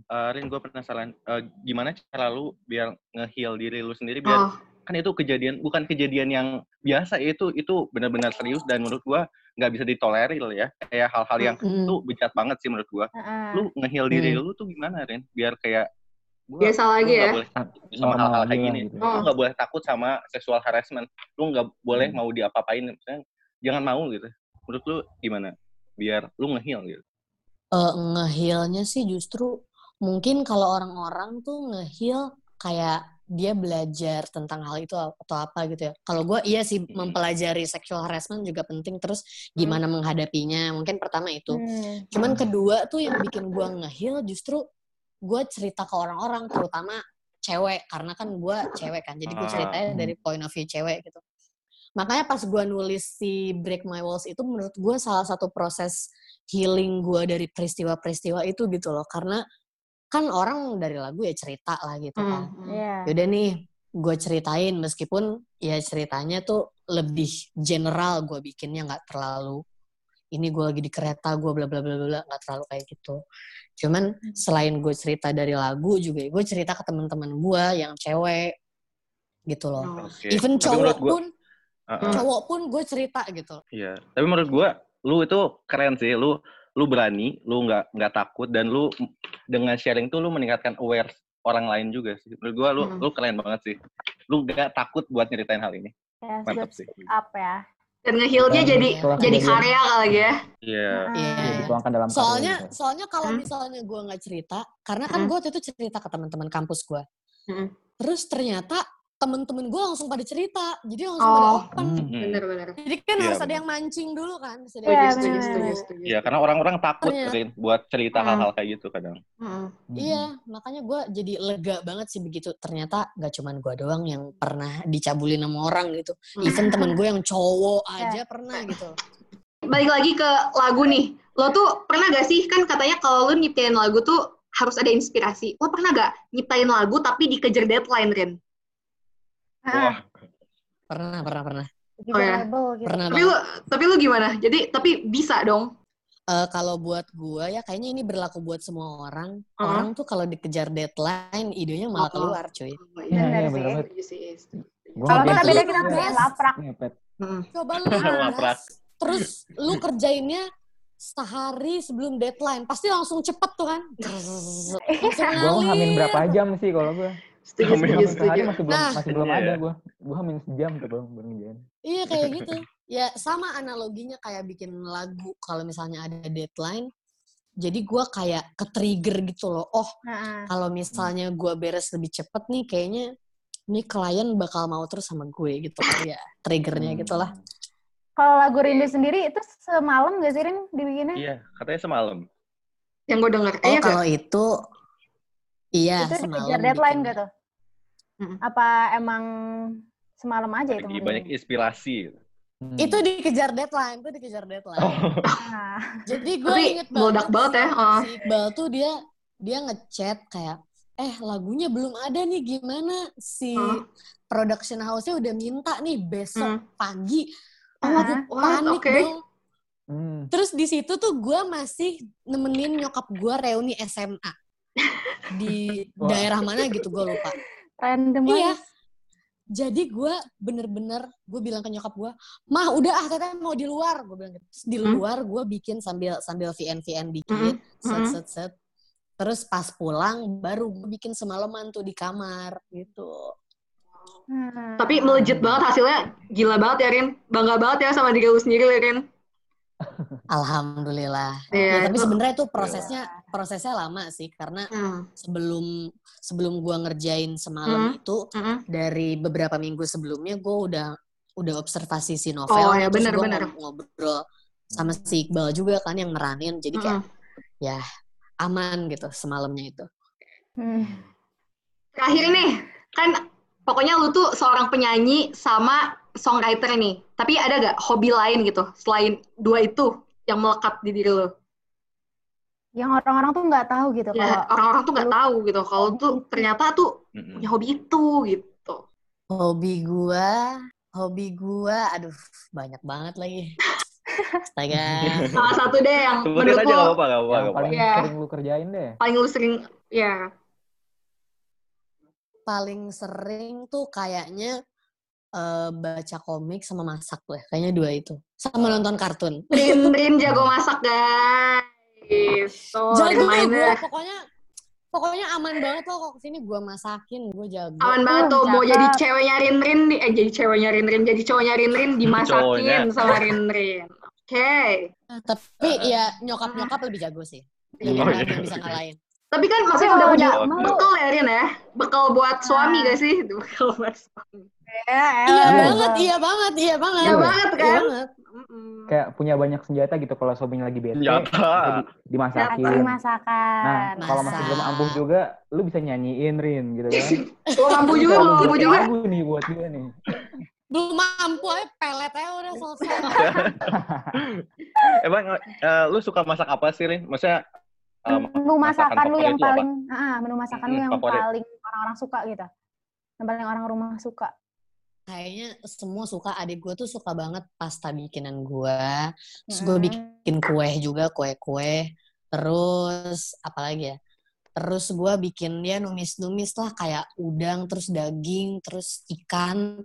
[SPEAKER 7] uh, Rin, gue penasaran. uh, gimana cara lu biar nge-heal diri lu sendiri biar
[SPEAKER 6] Oh,
[SPEAKER 7] kan itu kejadian bukan kejadian yang biasa itu itu benar-benar serius dan menurut gua nggak bisa ditolerir ya kayak hal-hal yang
[SPEAKER 9] Hmm.
[SPEAKER 7] itu bejat banget sih menurut gua
[SPEAKER 5] Heeh.
[SPEAKER 7] lu nge-heal diri
[SPEAKER 9] Hmm.
[SPEAKER 7] lu tuh gimana Ren biar kayak gua,
[SPEAKER 6] biasa lagi ya.
[SPEAKER 7] boleh takut sama
[SPEAKER 8] Normal
[SPEAKER 7] hal-hal kayak gini
[SPEAKER 8] gitu.
[SPEAKER 7] lu
[SPEAKER 6] Oh.
[SPEAKER 7] nggak boleh takut sama sexual harassment lu nggak boleh
[SPEAKER 8] Hmm.
[SPEAKER 7] mau diapa-apain misalnya jangan mau gitu menurut lu gimana biar lu nge-heal gitu
[SPEAKER 9] Eh, nge-healnya sih justru mungkin kalau orang-orang tuh nge-heal kayak dia belajar tentang hal itu atau apa gitu ya. Kalau gue iya sih
[SPEAKER 7] Hmm.
[SPEAKER 9] mempelajari sexual harassment juga penting terus gimana menghadapinya. Mungkin pertama itu.
[SPEAKER 5] Hmm.
[SPEAKER 9] Cuman kedua tuh yang bikin gue nge-heal justru gue cerita ke orang-orang terutama cewek karena kan gue cewek kan. Jadi gue
[SPEAKER 7] Ah.
[SPEAKER 9] ceritanya dari point of view cewek gitu. Makanya pas gue nulis si Break My Walls itu menurut gue salah satu proses healing gue dari peristiwa-peristiwa itu gitu loh. Karena kan orang dari lagu ya cerita lah gitu kan.
[SPEAKER 6] Hmm, hmm.
[SPEAKER 5] Iya.
[SPEAKER 9] Yaudah nih, gue ceritain meskipun ya ceritanya tuh lebih general gue bikinnya nggak terlalu ini gue lagi di kereta gue bla bla bla bla nggak terlalu kayak gitu. Cuman selain gue cerita dari lagu juga gue cerita ke teman-teman gue yang cewek gitu loh.
[SPEAKER 6] Oh.
[SPEAKER 7] Oke.
[SPEAKER 9] Even
[SPEAKER 7] Tapi
[SPEAKER 9] cowok
[SPEAKER 7] gua-
[SPEAKER 9] pun
[SPEAKER 7] Uh-uh.
[SPEAKER 9] cowok pun gue cerita gitu.
[SPEAKER 7] Iya, tapi menurut gua lu itu keren sih, lu lu berani, lu nggak nggak takut dan lu dengan sharing tuh lu meningkatkan aware orang lain juga sih. Menurut gua lu
[SPEAKER 6] Hmm.
[SPEAKER 7] lu keren banget sih. Lu nggak takut buat nyeritain hal ini.
[SPEAKER 5] Ya,
[SPEAKER 7] Mantap sih.
[SPEAKER 5] up ya.
[SPEAKER 6] Dan nge-heal-nya jadi jadi karya kali ya.
[SPEAKER 7] Iya.
[SPEAKER 9] Iya.
[SPEAKER 8] Ya, dituangkan dalam karya
[SPEAKER 9] Soalnya
[SPEAKER 8] gitu.
[SPEAKER 9] soalnya kalau
[SPEAKER 6] Hmm.
[SPEAKER 9] misalnya gue nggak cerita, karena kan
[SPEAKER 6] Hmm.
[SPEAKER 9] gue waktu itu cerita ke teman-teman kampus gue.
[SPEAKER 6] Hmm.
[SPEAKER 9] Terus ternyata temen-temen gue langsung pada cerita, jadi langsung pada
[SPEAKER 6] Oh.
[SPEAKER 9] open.
[SPEAKER 8] Hmm.
[SPEAKER 7] Hmm.
[SPEAKER 6] Bener-bener.
[SPEAKER 9] Jadi kan
[SPEAKER 7] Iya,
[SPEAKER 9] harus ada
[SPEAKER 7] bener.
[SPEAKER 9] yang mancing dulu kan. ada
[SPEAKER 5] Iya,
[SPEAKER 9] yang
[SPEAKER 6] Setuju, setuju, setuju.
[SPEAKER 7] Iya, karena orang-orang takut
[SPEAKER 9] Ternyata-
[SPEAKER 7] Rin, buat cerita
[SPEAKER 6] Hmm.
[SPEAKER 7] hal-hal kayak gitu kadang.
[SPEAKER 6] Mm-mm.
[SPEAKER 9] Iya, makanya gue jadi lega banget sih begitu. Ternyata gak cuman gue doang yang pernah dicabulin sama orang gitu.
[SPEAKER 6] Hmm.
[SPEAKER 9] Even temen gue yang cowok aja pernah gitu.
[SPEAKER 6] Balik lagi ke lagu nih. Lo tuh pernah gak sih, kan katanya kalau lo nyiptain lagu tuh harus ada inspirasi. Lo pernah gak nyiptain lagu tapi dikejar deadline, Rin?
[SPEAKER 5] Ah,
[SPEAKER 9] Pernah, pernah, pernah.
[SPEAKER 5] juga
[SPEAKER 6] Oh, ya.
[SPEAKER 5] label gitu.
[SPEAKER 9] Pernah
[SPEAKER 6] Tapi
[SPEAKER 9] banget.
[SPEAKER 6] lo, tapi lo gimana? Jadi, tapi bisa dong.
[SPEAKER 9] Eh, kalau buat gue ya kayaknya ini berlaku buat semua orang.
[SPEAKER 6] Uh-huh.
[SPEAKER 9] Orang tuh kalau dikejar deadline, idenya malah
[SPEAKER 6] Oh.
[SPEAKER 9] keluar cuy.
[SPEAKER 8] Iya, iya,
[SPEAKER 6] setuju.
[SPEAKER 8] Gua
[SPEAKER 5] Kalau
[SPEAKER 8] nggak
[SPEAKER 5] kita beda kita bikin laprak.
[SPEAKER 8] Ngepet.
[SPEAKER 6] Mm.
[SPEAKER 9] Coba lu
[SPEAKER 7] Laprak.
[SPEAKER 9] terus lu kerjainnya sehari sebelum deadline. Pasti langsung cepet tuh kan.
[SPEAKER 8] Hamin
[SPEAKER 9] ngalir.
[SPEAKER 8] berapa jam sih kalau gua.
[SPEAKER 6] Setuju, setuju, setuju.
[SPEAKER 8] masih belum
[SPEAKER 9] Nah.
[SPEAKER 8] masih belum
[SPEAKER 7] Iya,
[SPEAKER 8] ada
[SPEAKER 7] iya.
[SPEAKER 8] gua. Gua hamin sejam tuh belum belum ngerjain.
[SPEAKER 9] Iya kayak gitu. Ya sama analoginya kayak bikin lagu kalau misalnya ada deadline. Jadi gua kayak ke-trigger gitu loh. Oh
[SPEAKER 5] Nah,
[SPEAKER 9] kalau misalnya gua beres lebih cepet nih kayaknya nih klien bakal mau terus sama gue gitu ya. Triggernya gitu lah.
[SPEAKER 5] Kalau lagu Rindu sendiri itu semalam gak sih Rin dibikinnya?
[SPEAKER 7] Iya, katanya semalam.
[SPEAKER 6] Yang gue denger.
[SPEAKER 9] Oh
[SPEAKER 6] Eh,
[SPEAKER 9] kalau itu iya
[SPEAKER 5] itu
[SPEAKER 9] semalam
[SPEAKER 5] dikejar deadline
[SPEAKER 9] bikin.
[SPEAKER 5] gak tuh?
[SPEAKER 6] Mm.
[SPEAKER 5] Apa emang semalam aja itu?
[SPEAKER 7] Lagi banyak inspirasi.
[SPEAKER 8] Hmm.
[SPEAKER 9] Itu dikejar deadline, itu dikejar deadline.
[SPEAKER 5] Nah,
[SPEAKER 9] Jadi gue
[SPEAKER 6] Tapi
[SPEAKER 9] inget
[SPEAKER 6] meledak banget ya,
[SPEAKER 9] si-
[SPEAKER 6] ah.
[SPEAKER 9] Si Iqbal tuh dia dia ngechat kayak, eh lagunya belum ada nih gimana si
[SPEAKER 6] Hmm.
[SPEAKER 9] production house-nya udah minta nih besok
[SPEAKER 6] Hmm.
[SPEAKER 9] pagi.
[SPEAKER 6] Oh,
[SPEAKER 9] Aku
[SPEAKER 6] what?
[SPEAKER 9] panik
[SPEAKER 6] Oke.
[SPEAKER 9] dong.
[SPEAKER 8] Hmm.
[SPEAKER 9] Terus di situ tuh gue masih nemenin nyokap gue reuni SMA di
[SPEAKER 8] Wah.
[SPEAKER 9] daerah mana gitu gue lupa.
[SPEAKER 5] random
[SPEAKER 9] Iya. Jadi gue bener-bener gue bilang ke nyokap gue, mah udah ah katanya mau di luar. Gue bilang gitu. Terus di
[SPEAKER 6] Hmm.
[SPEAKER 9] luar gue bikin sambil sambil VN VN
[SPEAKER 6] Hmm.
[SPEAKER 9] dikit, set
[SPEAKER 6] Hmm.
[SPEAKER 9] set set. Terus pas pulang baru gue bikin semalaman tuh di kamar gitu.
[SPEAKER 5] Hmm.
[SPEAKER 6] Tapi melejit banget hasilnya. Gila banget ya, Rin. Bangga banget ya sama diri lu sendiri, ya, Rin.
[SPEAKER 9] Alhamdulillah.
[SPEAKER 6] Iya,
[SPEAKER 9] ya, tapi
[SPEAKER 6] itu-
[SPEAKER 9] sebenarnya tuh prosesnya prosesnya lama sih karena
[SPEAKER 6] Hmm.
[SPEAKER 9] sebelum sebelum gue ngerjain semalam
[SPEAKER 6] Hmm.
[SPEAKER 9] itu
[SPEAKER 6] Mm-mm.
[SPEAKER 9] dari beberapa minggu sebelumnya gue udah udah observasi si novel
[SPEAKER 6] Oh, ya,
[SPEAKER 9] terus
[SPEAKER 6] benar,
[SPEAKER 9] gua ngob- ngobrol sama si Iqbal juga kan yang meranin jadi kayak
[SPEAKER 6] Mm-mm.
[SPEAKER 9] ya aman gitu semalamnya itu
[SPEAKER 5] Hmm.
[SPEAKER 6] Terakhir nih, kan pokoknya lu tuh seorang penyanyi sama songwriter nih. Tapi ada gak hobi lain gitu, selain dua itu yang melekat di diri lu?
[SPEAKER 5] Yang orang-orang tuh nggak tahu gitu
[SPEAKER 6] Ya,
[SPEAKER 5] kalau
[SPEAKER 6] orang-orang tuh nggak tahu gitu, kalau tuh ternyata tuh
[SPEAKER 7] Mm-mm.
[SPEAKER 6] punya hobi itu gitu.
[SPEAKER 9] hobi gue hobi gue aduh banyak banget lagi astaga
[SPEAKER 6] Salah satu deh yang
[SPEAKER 7] Sebutin
[SPEAKER 6] menurut
[SPEAKER 7] aja apa-apa, gak apa-apa.
[SPEAKER 8] Yang
[SPEAKER 7] nggak
[SPEAKER 8] paling.
[SPEAKER 6] Iya.
[SPEAKER 8] sering lu kerjain deh.
[SPEAKER 6] paling lu sering, ya.
[SPEAKER 9] paling sering tuh kayaknya eh, baca komik sama masak tuh ya. kayaknya dua itu sama nonton kartun
[SPEAKER 6] Rin, Rin jago masak guys. So,
[SPEAKER 9] jago gue pokoknya pokoknya aman banget loh kok ke sini gue masakin gue jago
[SPEAKER 6] Aman banget
[SPEAKER 5] Uh,
[SPEAKER 6] tuh, mau jadi ceweknya Rin Rin, eh jadi ceweknya Rin Rin, jadi cowoknya Rin Rin dimasakin
[SPEAKER 7] Cowoknya.
[SPEAKER 6] sama Rin Rin. Oke.
[SPEAKER 9] tapi ya nyokap nyokap lebih jago sih
[SPEAKER 6] Iya.
[SPEAKER 9] ada
[SPEAKER 7] Oh,
[SPEAKER 9] yang
[SPEAKER 7] iya.
[SPEAKER 9] bisa ngalahin
[SPEAKER 6] Tapi kan maksudnya
[SPEAKER 5] kalau
[SPEAKER 6] udah punya bekal ya Rin ya? Bekal buat suami
[SPEAKER 5] Ah.
[SPEAKER 6] gak sih? Bekal buat suami.
[SPEAKER 5] Ya,
[SPEAKER 9] iya
[SPEAKER 5] elah.
[SPEAKER 9] banget iya banget iya banget
[SPEAKER 6] Iya
[SPEAKER 8] Iya.
[SPEAKER 6] banget
[SPEAKER 9] iya
[SPEAKER 6] kan?
[SPEAKER 9] banget
[SPEAKER 6] Mm-mm.
[SPEAKER 8] Kayak punya banyak senjata gitu kalau suaminya lagi bete.
[SPEAKER 7] Senjata.
[SPEAKER 8] di- dimasakin.
[SPEAKER 5] Lagi masakan.
[SPEAKER 8] Nah, kalau masih belum
[SPEAKER 9] Masak.
[SPEAKER 8] ampuh juga, lu bisa nyanyiin Rin gitu kan.
[SPEAKER 6] Lo mampu juga,
[SPEAKER 8] lu
[SPEAKER 6] mampu
[SPEAKER 8] bikin
[SPEAKER 6] juga.
[SPEAKER 8] lagu nih buat dia nih.
[SPEAKER 9] belum mampu aja pelet aja udah selesai
[SPEAKER 7] Emang eh, lu suka masak apa sih, Rin? Maksudnya eh,
[SPEAKER 5] menu
[SPEAKER 7] masakan
[SPEAKER 5] masakan lu yang
[SPEAKER 7] lu apa?
[SPEAKER 5] paling ah menu masakan lu
[SPEAKER 7] Mm,
[SPEAKER 5] yang
[SPEAKER 7] favorit.
[SPEAKER 5] paling orang-orang suka gitu yang paling orang rumah suka
[SPEAKER 9] kayaknya semua suka adik gue tuh suka banget pasta bikinan gue terus gue
[SPEAKER 5] Hmm.
[SPEAKER 9] bikin kue juga kue-kue terus apalagi ya terus gue bikin dia numis-numis lah kayak udang terus daging terus ikan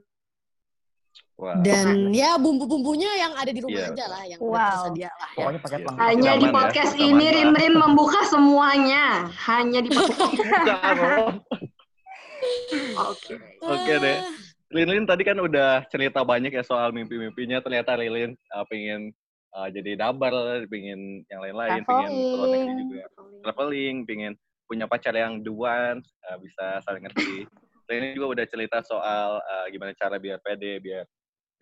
[SPEAKER 7] Wah.
[SPEAKER 9] Dan ya bumbu-bumbunya yang ada di rumah
[SPEAKER 7] Iya,
[SPEAKER 9] aja lah, yang
[SPEAKER 5] Wow.
[SPEAKER 9] tersedia lah ya.
[SPEAKER 8] Pokoknya pakai.
[SPEAKER 6] Hanya di
[SPEAKER 7] ya,
[SPEAKER 6] podcast
[SPEAKER 7] aman,
[SPEAKER 6] ini. Rin Rin membuka semuanya. Hanya di podcast. Oke.
[SPEAKER 7] Oke deh. Lilin tadi kan udah cerita banyak ya soal mimpi-mimpinya. Ternyata Lilin uh, pengen uh, jadi dabar, pengen yang lain-lain, pengen keluar negeri
[SPEAKER 5] Traveling.
[SPEAKER 7] juga, traveling, pengen punya pacar yang duan, uh, bisa saling ngerti. Lilin juga udah cerita soal uh, gimana cara biar pede, biar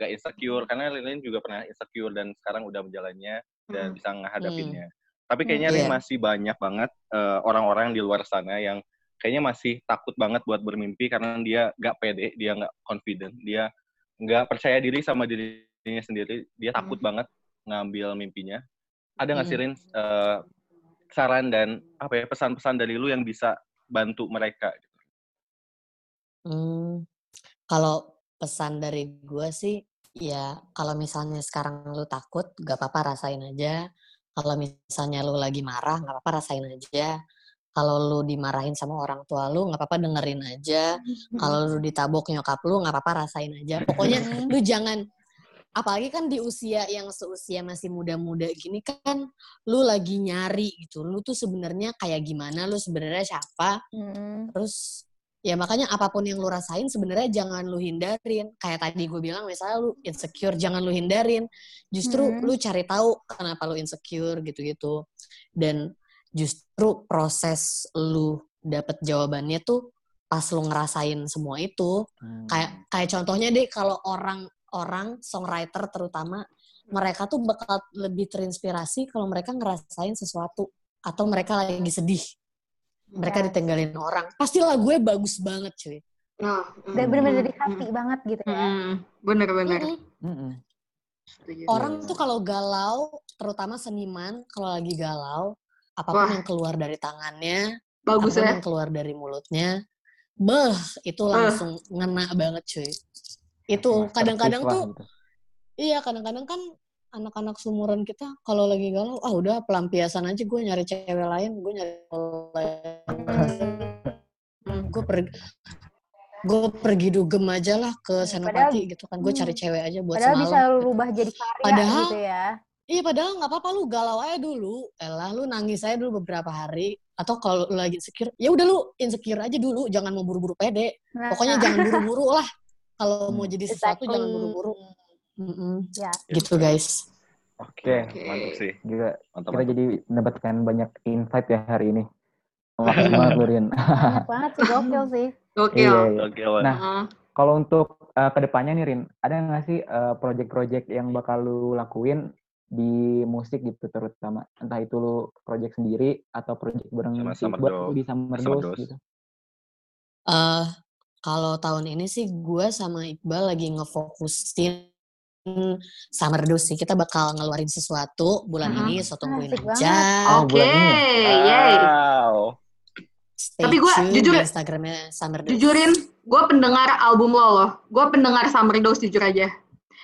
[SPEAKER 7] gak insecure. Karena Lilin juga pernah insecure dan sekarang udah menjalannya dan bisa menghadapinya. Tapi kayaknya Lin
[SPEAKER 9] Iya.
[SPEAKER 7] masih banyak banget uh, orang-orang di luar sana yang kayaknya masih takut banget buat bermimpi karena dia nggak pede, dia nggak confident, dia nggak percaya diri sama dirinya sendiri, dia takut banget ngambil mimpinya. Ada nggak sih Rin eh, saran dan apa ya pesan-pesan dari lu yang bisa bantu mereka?
[SPEAKER 9] Hmm, kalau pesan dari gue sih, ya kalau misalnya sekarang lu takut, gak apa-apa rasain aja. Kalau misalnya lu lagi marah, gak apa-apa rasain aja. Kalau lu dimarahin sama orang tua lu, gak apa-apa dengerin aja. Kalau lu ditabok nyokap lu, gak apa-apa rasain aja. Pokoknya lu jangan, apalagi kan di usia yang seusia masih muda-muda gini kan, lu lagi nyari gitu. Lu tuh sebenarnya kayak gimana, lu sebenarnya siapa,
[SPEAKER 5] Mm-mm.
[SPEAKER 9] Terus ya makanya apa pun yang lu rasain sebenarnya jangan lu hindarin. Kayak tadi gue bilang misalnya lu insecure jangan lu hindarin. Justru
[SPEAKER 5] Hmm.
[SPEAKER 9] lu cari tahu kenapa lu insecure gitu-gitu. Dan justru proses lu dapet jawabannya tuh pas lu ngerasain semua itu.
[SPEAKER 8] Hmm.
[SPEAKER 9] Kayak kayak contohnya deh kalau orang-orang songwriter terutama mereka tuh bakal lebih terinspirasi kalau mereka ngerasain sesuatu atau mereka lagi sedih mereka
[SPEAKER 5] Yes.
[SPEAKER 9] ditinggalin orang pasti lagunya bagus banget cuy
[SPEAKER 6] Nah,
[SPEAKER 5] Dan
[SPEAKER 6] mm,
[SPEAKER 5] bener-bener dari
[SPEAKER 6] mm,
[SPEAKER 5] hati banget gitu ya.
[SPEAKER 6] mm, Bener-bener.
[SPEAKER 9] Mm-mm.
[SPEAKER 6] Setuju.
[SPEAKER 9] orang tuh kalau galau terutama seniman kalau lagi galau apa pun
[SPEAKER 6] Wah.
[SPEAKER 9] yang keluar dari tangannya
[SPEAKER 6] Bagus
[SPEAKER 9] apa pun
[SPEAKER 6] ya.
[SPEAKER 9] yang keluar dari mulutnya beh itu langsung ngena banget cuy itu kadang-kadang tuh
[SPEAKER 8] gitu.
[SPEAKER 9] iya kadang-kadang kan anak-anak sumuran kita kalau lagi galau ah udah pelampiasan aja gue nyari cewek lain gue nyari gue pergi gue pergi dugem aja lah ke senopati gitu kan gue cari
[SPEAKER 5] hmm.
[SPEAKER 9] cewek aja buat
[SPEAKER 5] Padahal
[SPEAKER 9] semalam
[SPEAKER 5] bisa rubah jadi karya
[SPEAKER 9] Padahal-
[SPEAKER 5] gitu ya.
[SPEAKER 9] Iya padahal nggak apa-apa lu galau aja dulu. Elah lu nangis aja dulu beberapa hari. Atau kalau lu lagi insecure, ya udah lu insecure aja dulu. Jangan mau buru-buru pede.
[SPEAKER 5] Nah,
[SPEAKER 9] Pokoknya jangan buru-buru lah. Kalau mau
[SPEAKER 8] Hmm.
[SPEAKER 9] jadi sesuatu jangan
[SPEAKER 5] exactly.
[SPEAKER 9] buru-buru. Mm-mm.
[SPEAKER 5] Ya.
[SPEAKER 9] Gitu guys.
[SPEAKER 8] Oke,
[SPEAKER 6] Oke.
[SPEAKER 7] Mantap sih.
[SPEAKER 8] juga
[SPEAKER 7] Mantap.
[SPEAKER 8] kita jadi mendapatkan banyak insight ya hari ini. Makasih banget lu, Rin.
[SPEAKER 5] Banyak banget sih, gokil sih.
[SPEAKER 6] Gokil.
[SPEAKER 8] Iya, iya. Nah,
[SPEAKER 6] Heeh.
[SPEAKER 8] Kalau untuk uh, ke depannya nih, Rin, ada nggak sih uh, project-project yang bakal lu lakuin di musik gitu terutama? Entah itu lu project sendiri atau project bareng
[SPEAKER 7] Sama
[SPEAKER 8] Iqbal
[SPEAKER 7] Dose.
[SPEAKER 8] di Summer Dose
[SPEAKER 7] Dose.
[SPEAKER 8] gitu.
[SPEAKER 9] eh kalau tahun ini sih gue sama Iqbal lagi ngefokusin Summer Dose sih. Kita bakal ngeluarin sesuatu bulan
[SPEAKER 6] Mhm.
[SPEAKER 9] ini, so tungguin
[SPEAKER 5] Asik
[SPEAKER 9] aja.
[SPEAKER 8] Oh,
[SPEAKER 6] Oke,
[SPEAKER 8] ini
[SPEAKER 6] yay.
[SPEAKER 7] Wow.
[SPEAKER 9] Stay
[SPEAKER 6] Tapi gua
[SPEAKER 9] tune
[SPEAKER 6] jujur-
[SPEAKER 9] di Instagramnya Summer Dose.
[SPEAKER 6] Jujurin, gue pendengar album lo loh. Gue pendengar Summer Dose jujur aja.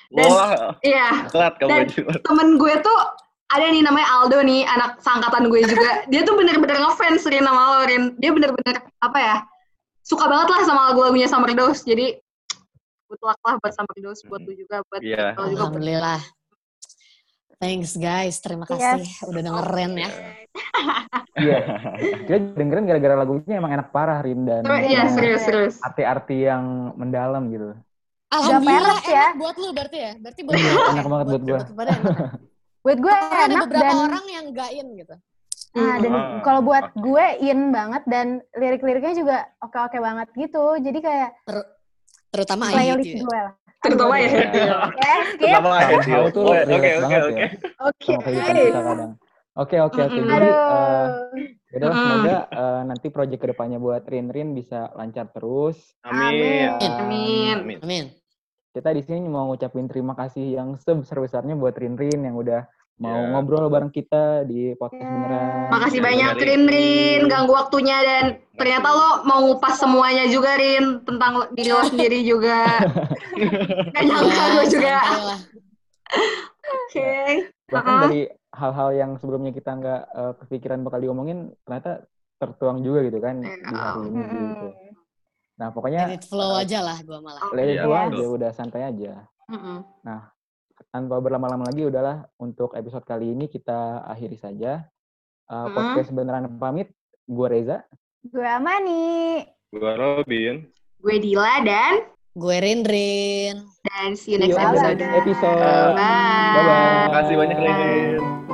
[SPEAKER 6] Dan-
[SPEAKER 7] Wah,
[SPEAKER 6] Iya,
[SPEAKER 7] telat kamu
[SPEAKER 6] Dan- temen gue tuh ada nih namanya Aldo nih, anak sangkatan gue juga. Dia tuh bener-bener ngefans Rin sama lo, Rin. Dia bener-bener, apa ya, suka banget lah sama lagu-lagunya Summer Dose. Jadi, good luck lah buat Summer Dose, buat lu juga, buat
[SPEAKER 7] Iya.
[SPEAKER 6] lo juga.
[SPEAKER 9] Alhamdulillah. Thanks guys, terima
[SPEAKER 5] Yes.
[SPEAKER 9] kasih udah dengerin ya.
[SPEAKER 8] Iya. Kita dengerin gara-gara lagunya emang enak parah, Rin. Dan
[SPEAKER 6] Iya, serius, serius.
[SPEAKER 8] arti-arti yang mendalam gitu.
[SPEAKER 9] Alhamdulillah
[SPEAKER 5] ya.
[SPEAKER 9] enak buat lu berarti ya. Berarti buat
[SPEAKER 8] Iya,
[SPEAKER 9] lu
[SPEAKER 8] enak banget buat
[SPEAKER 9] enak.
[SPEAKER 5] Buat gue
[SPEAKER 9] Karena ada
[SPEAKER 5] enak
[SPEAKER 9] beberapa
[SPEAKER 5] dan
[SPEAKER 9] orang yang gain gitu.
[SPEAKER 5] ah, dan
[SPEAKER 7] Ah,
[SPEAKER 5] kalau buat gue in banget dan lirik-liriknya juga oke-oke banget gitu. Jadi kayak
[SPEAKER 9] Terutama
[SPEAKER 5] playlist
[SPEAKER 9] IU ya.
[SPEAKER 5] gue lah.
[SPEAKER 6] Terutama ya.
[SPEAKER 7] Pertama ya,
[SPEAKER 8] tuh
[SPEAKER 7] Oke, oke, oke.
[SPEAKER 6] Oke.
[SPEAKER 8] Oke, oke, oke. Jadi,
[SPEAKER 5] Aduh.
[SPEAKER 8] Yaudah,
[SPEAKER 6] Mm-mm.
[SPEAKER 8] semoga eh, nanti project ke depannya buat Rin Rin bisa lancar terus.
[SPEAKER 7] Amin.
[SPEAKER 6] Amin.
[SPEAKER 7] Amin.
[SPEAKER 9] Amin.
[SPEAKER 8] Kita di sini mau ngucapin terima kasih yang sebesar-besarnya buat Rin Rin yang udah mau
[SPEAKER 7] Ya.
[SPEAKER 8] ngobrol bareng kita di podcast
[SPEAKER 5] Ya.
[SPEAKER 8] beneran.
[SPEAKER 6] Makasih
[SPEAKER 7] Iya,
[SPEAKER 6] banyak
[SPEAKER 7] dari-
[SPEAKER 6] Rin Rin, ganggu waktunya dan ternyata lo mau ngupas semuanya juga Rin tentang diri lo sendiri juga. Gak nyangka gue juga.
[SPEAKER 9] Ya, lah.
[SPEAKER 6] Oke.
[SPEAKER 8] Bahkan
[SPEAKER 6] Uh-uh.
[SPEAKER 8] dari hal-hal yang sebelumnya kita nggak eh, kepikiran bakal diomongin, ternyata tertuang juga gitu kan di
[SPEAKER 6] Iya.
[SPEAKER 8] hari ini
[SPEAKER 5] Mm-mm.
[SPEAKER 8] gitu. Nah pokoknya
[SPEAKER 9] Let it flow aja lah gua malah.
[SPEAKER 8] let it
[SPEAKER 7] Iya,
[SPEAKER 8] flow
[SPEAKER 5] Yes.
[SPEAKER 8] aja, udah santai aja.
[SPEAKER 6] Mm-mm.
[SPEAKER 8] tanpa berlama-lama lagi udahlah untuk episode kali ini kita akhiri saja. Uh,
[SPEAKER 6] Mm-mm.
[SPEAKER 8] podcast beneran pamit. Gue Reza.
[SPEAKER 5] Gue Amani.
[SPEAKER 7] Gua Robin.
[SPEAKER 6] Gue Dila dan
[SPEAKER 9] Gue Rin-Rin.
[SPEAKER 6] dan see you
[SPEAKER 8] See
[SPEAKER 6] next
[SPEAKER 8] you episode.
[SPEAKER 6] Bye.
[SPEAKER 8] Bye-bye.
[SPEAKER 7] Makasih banyak, Lin.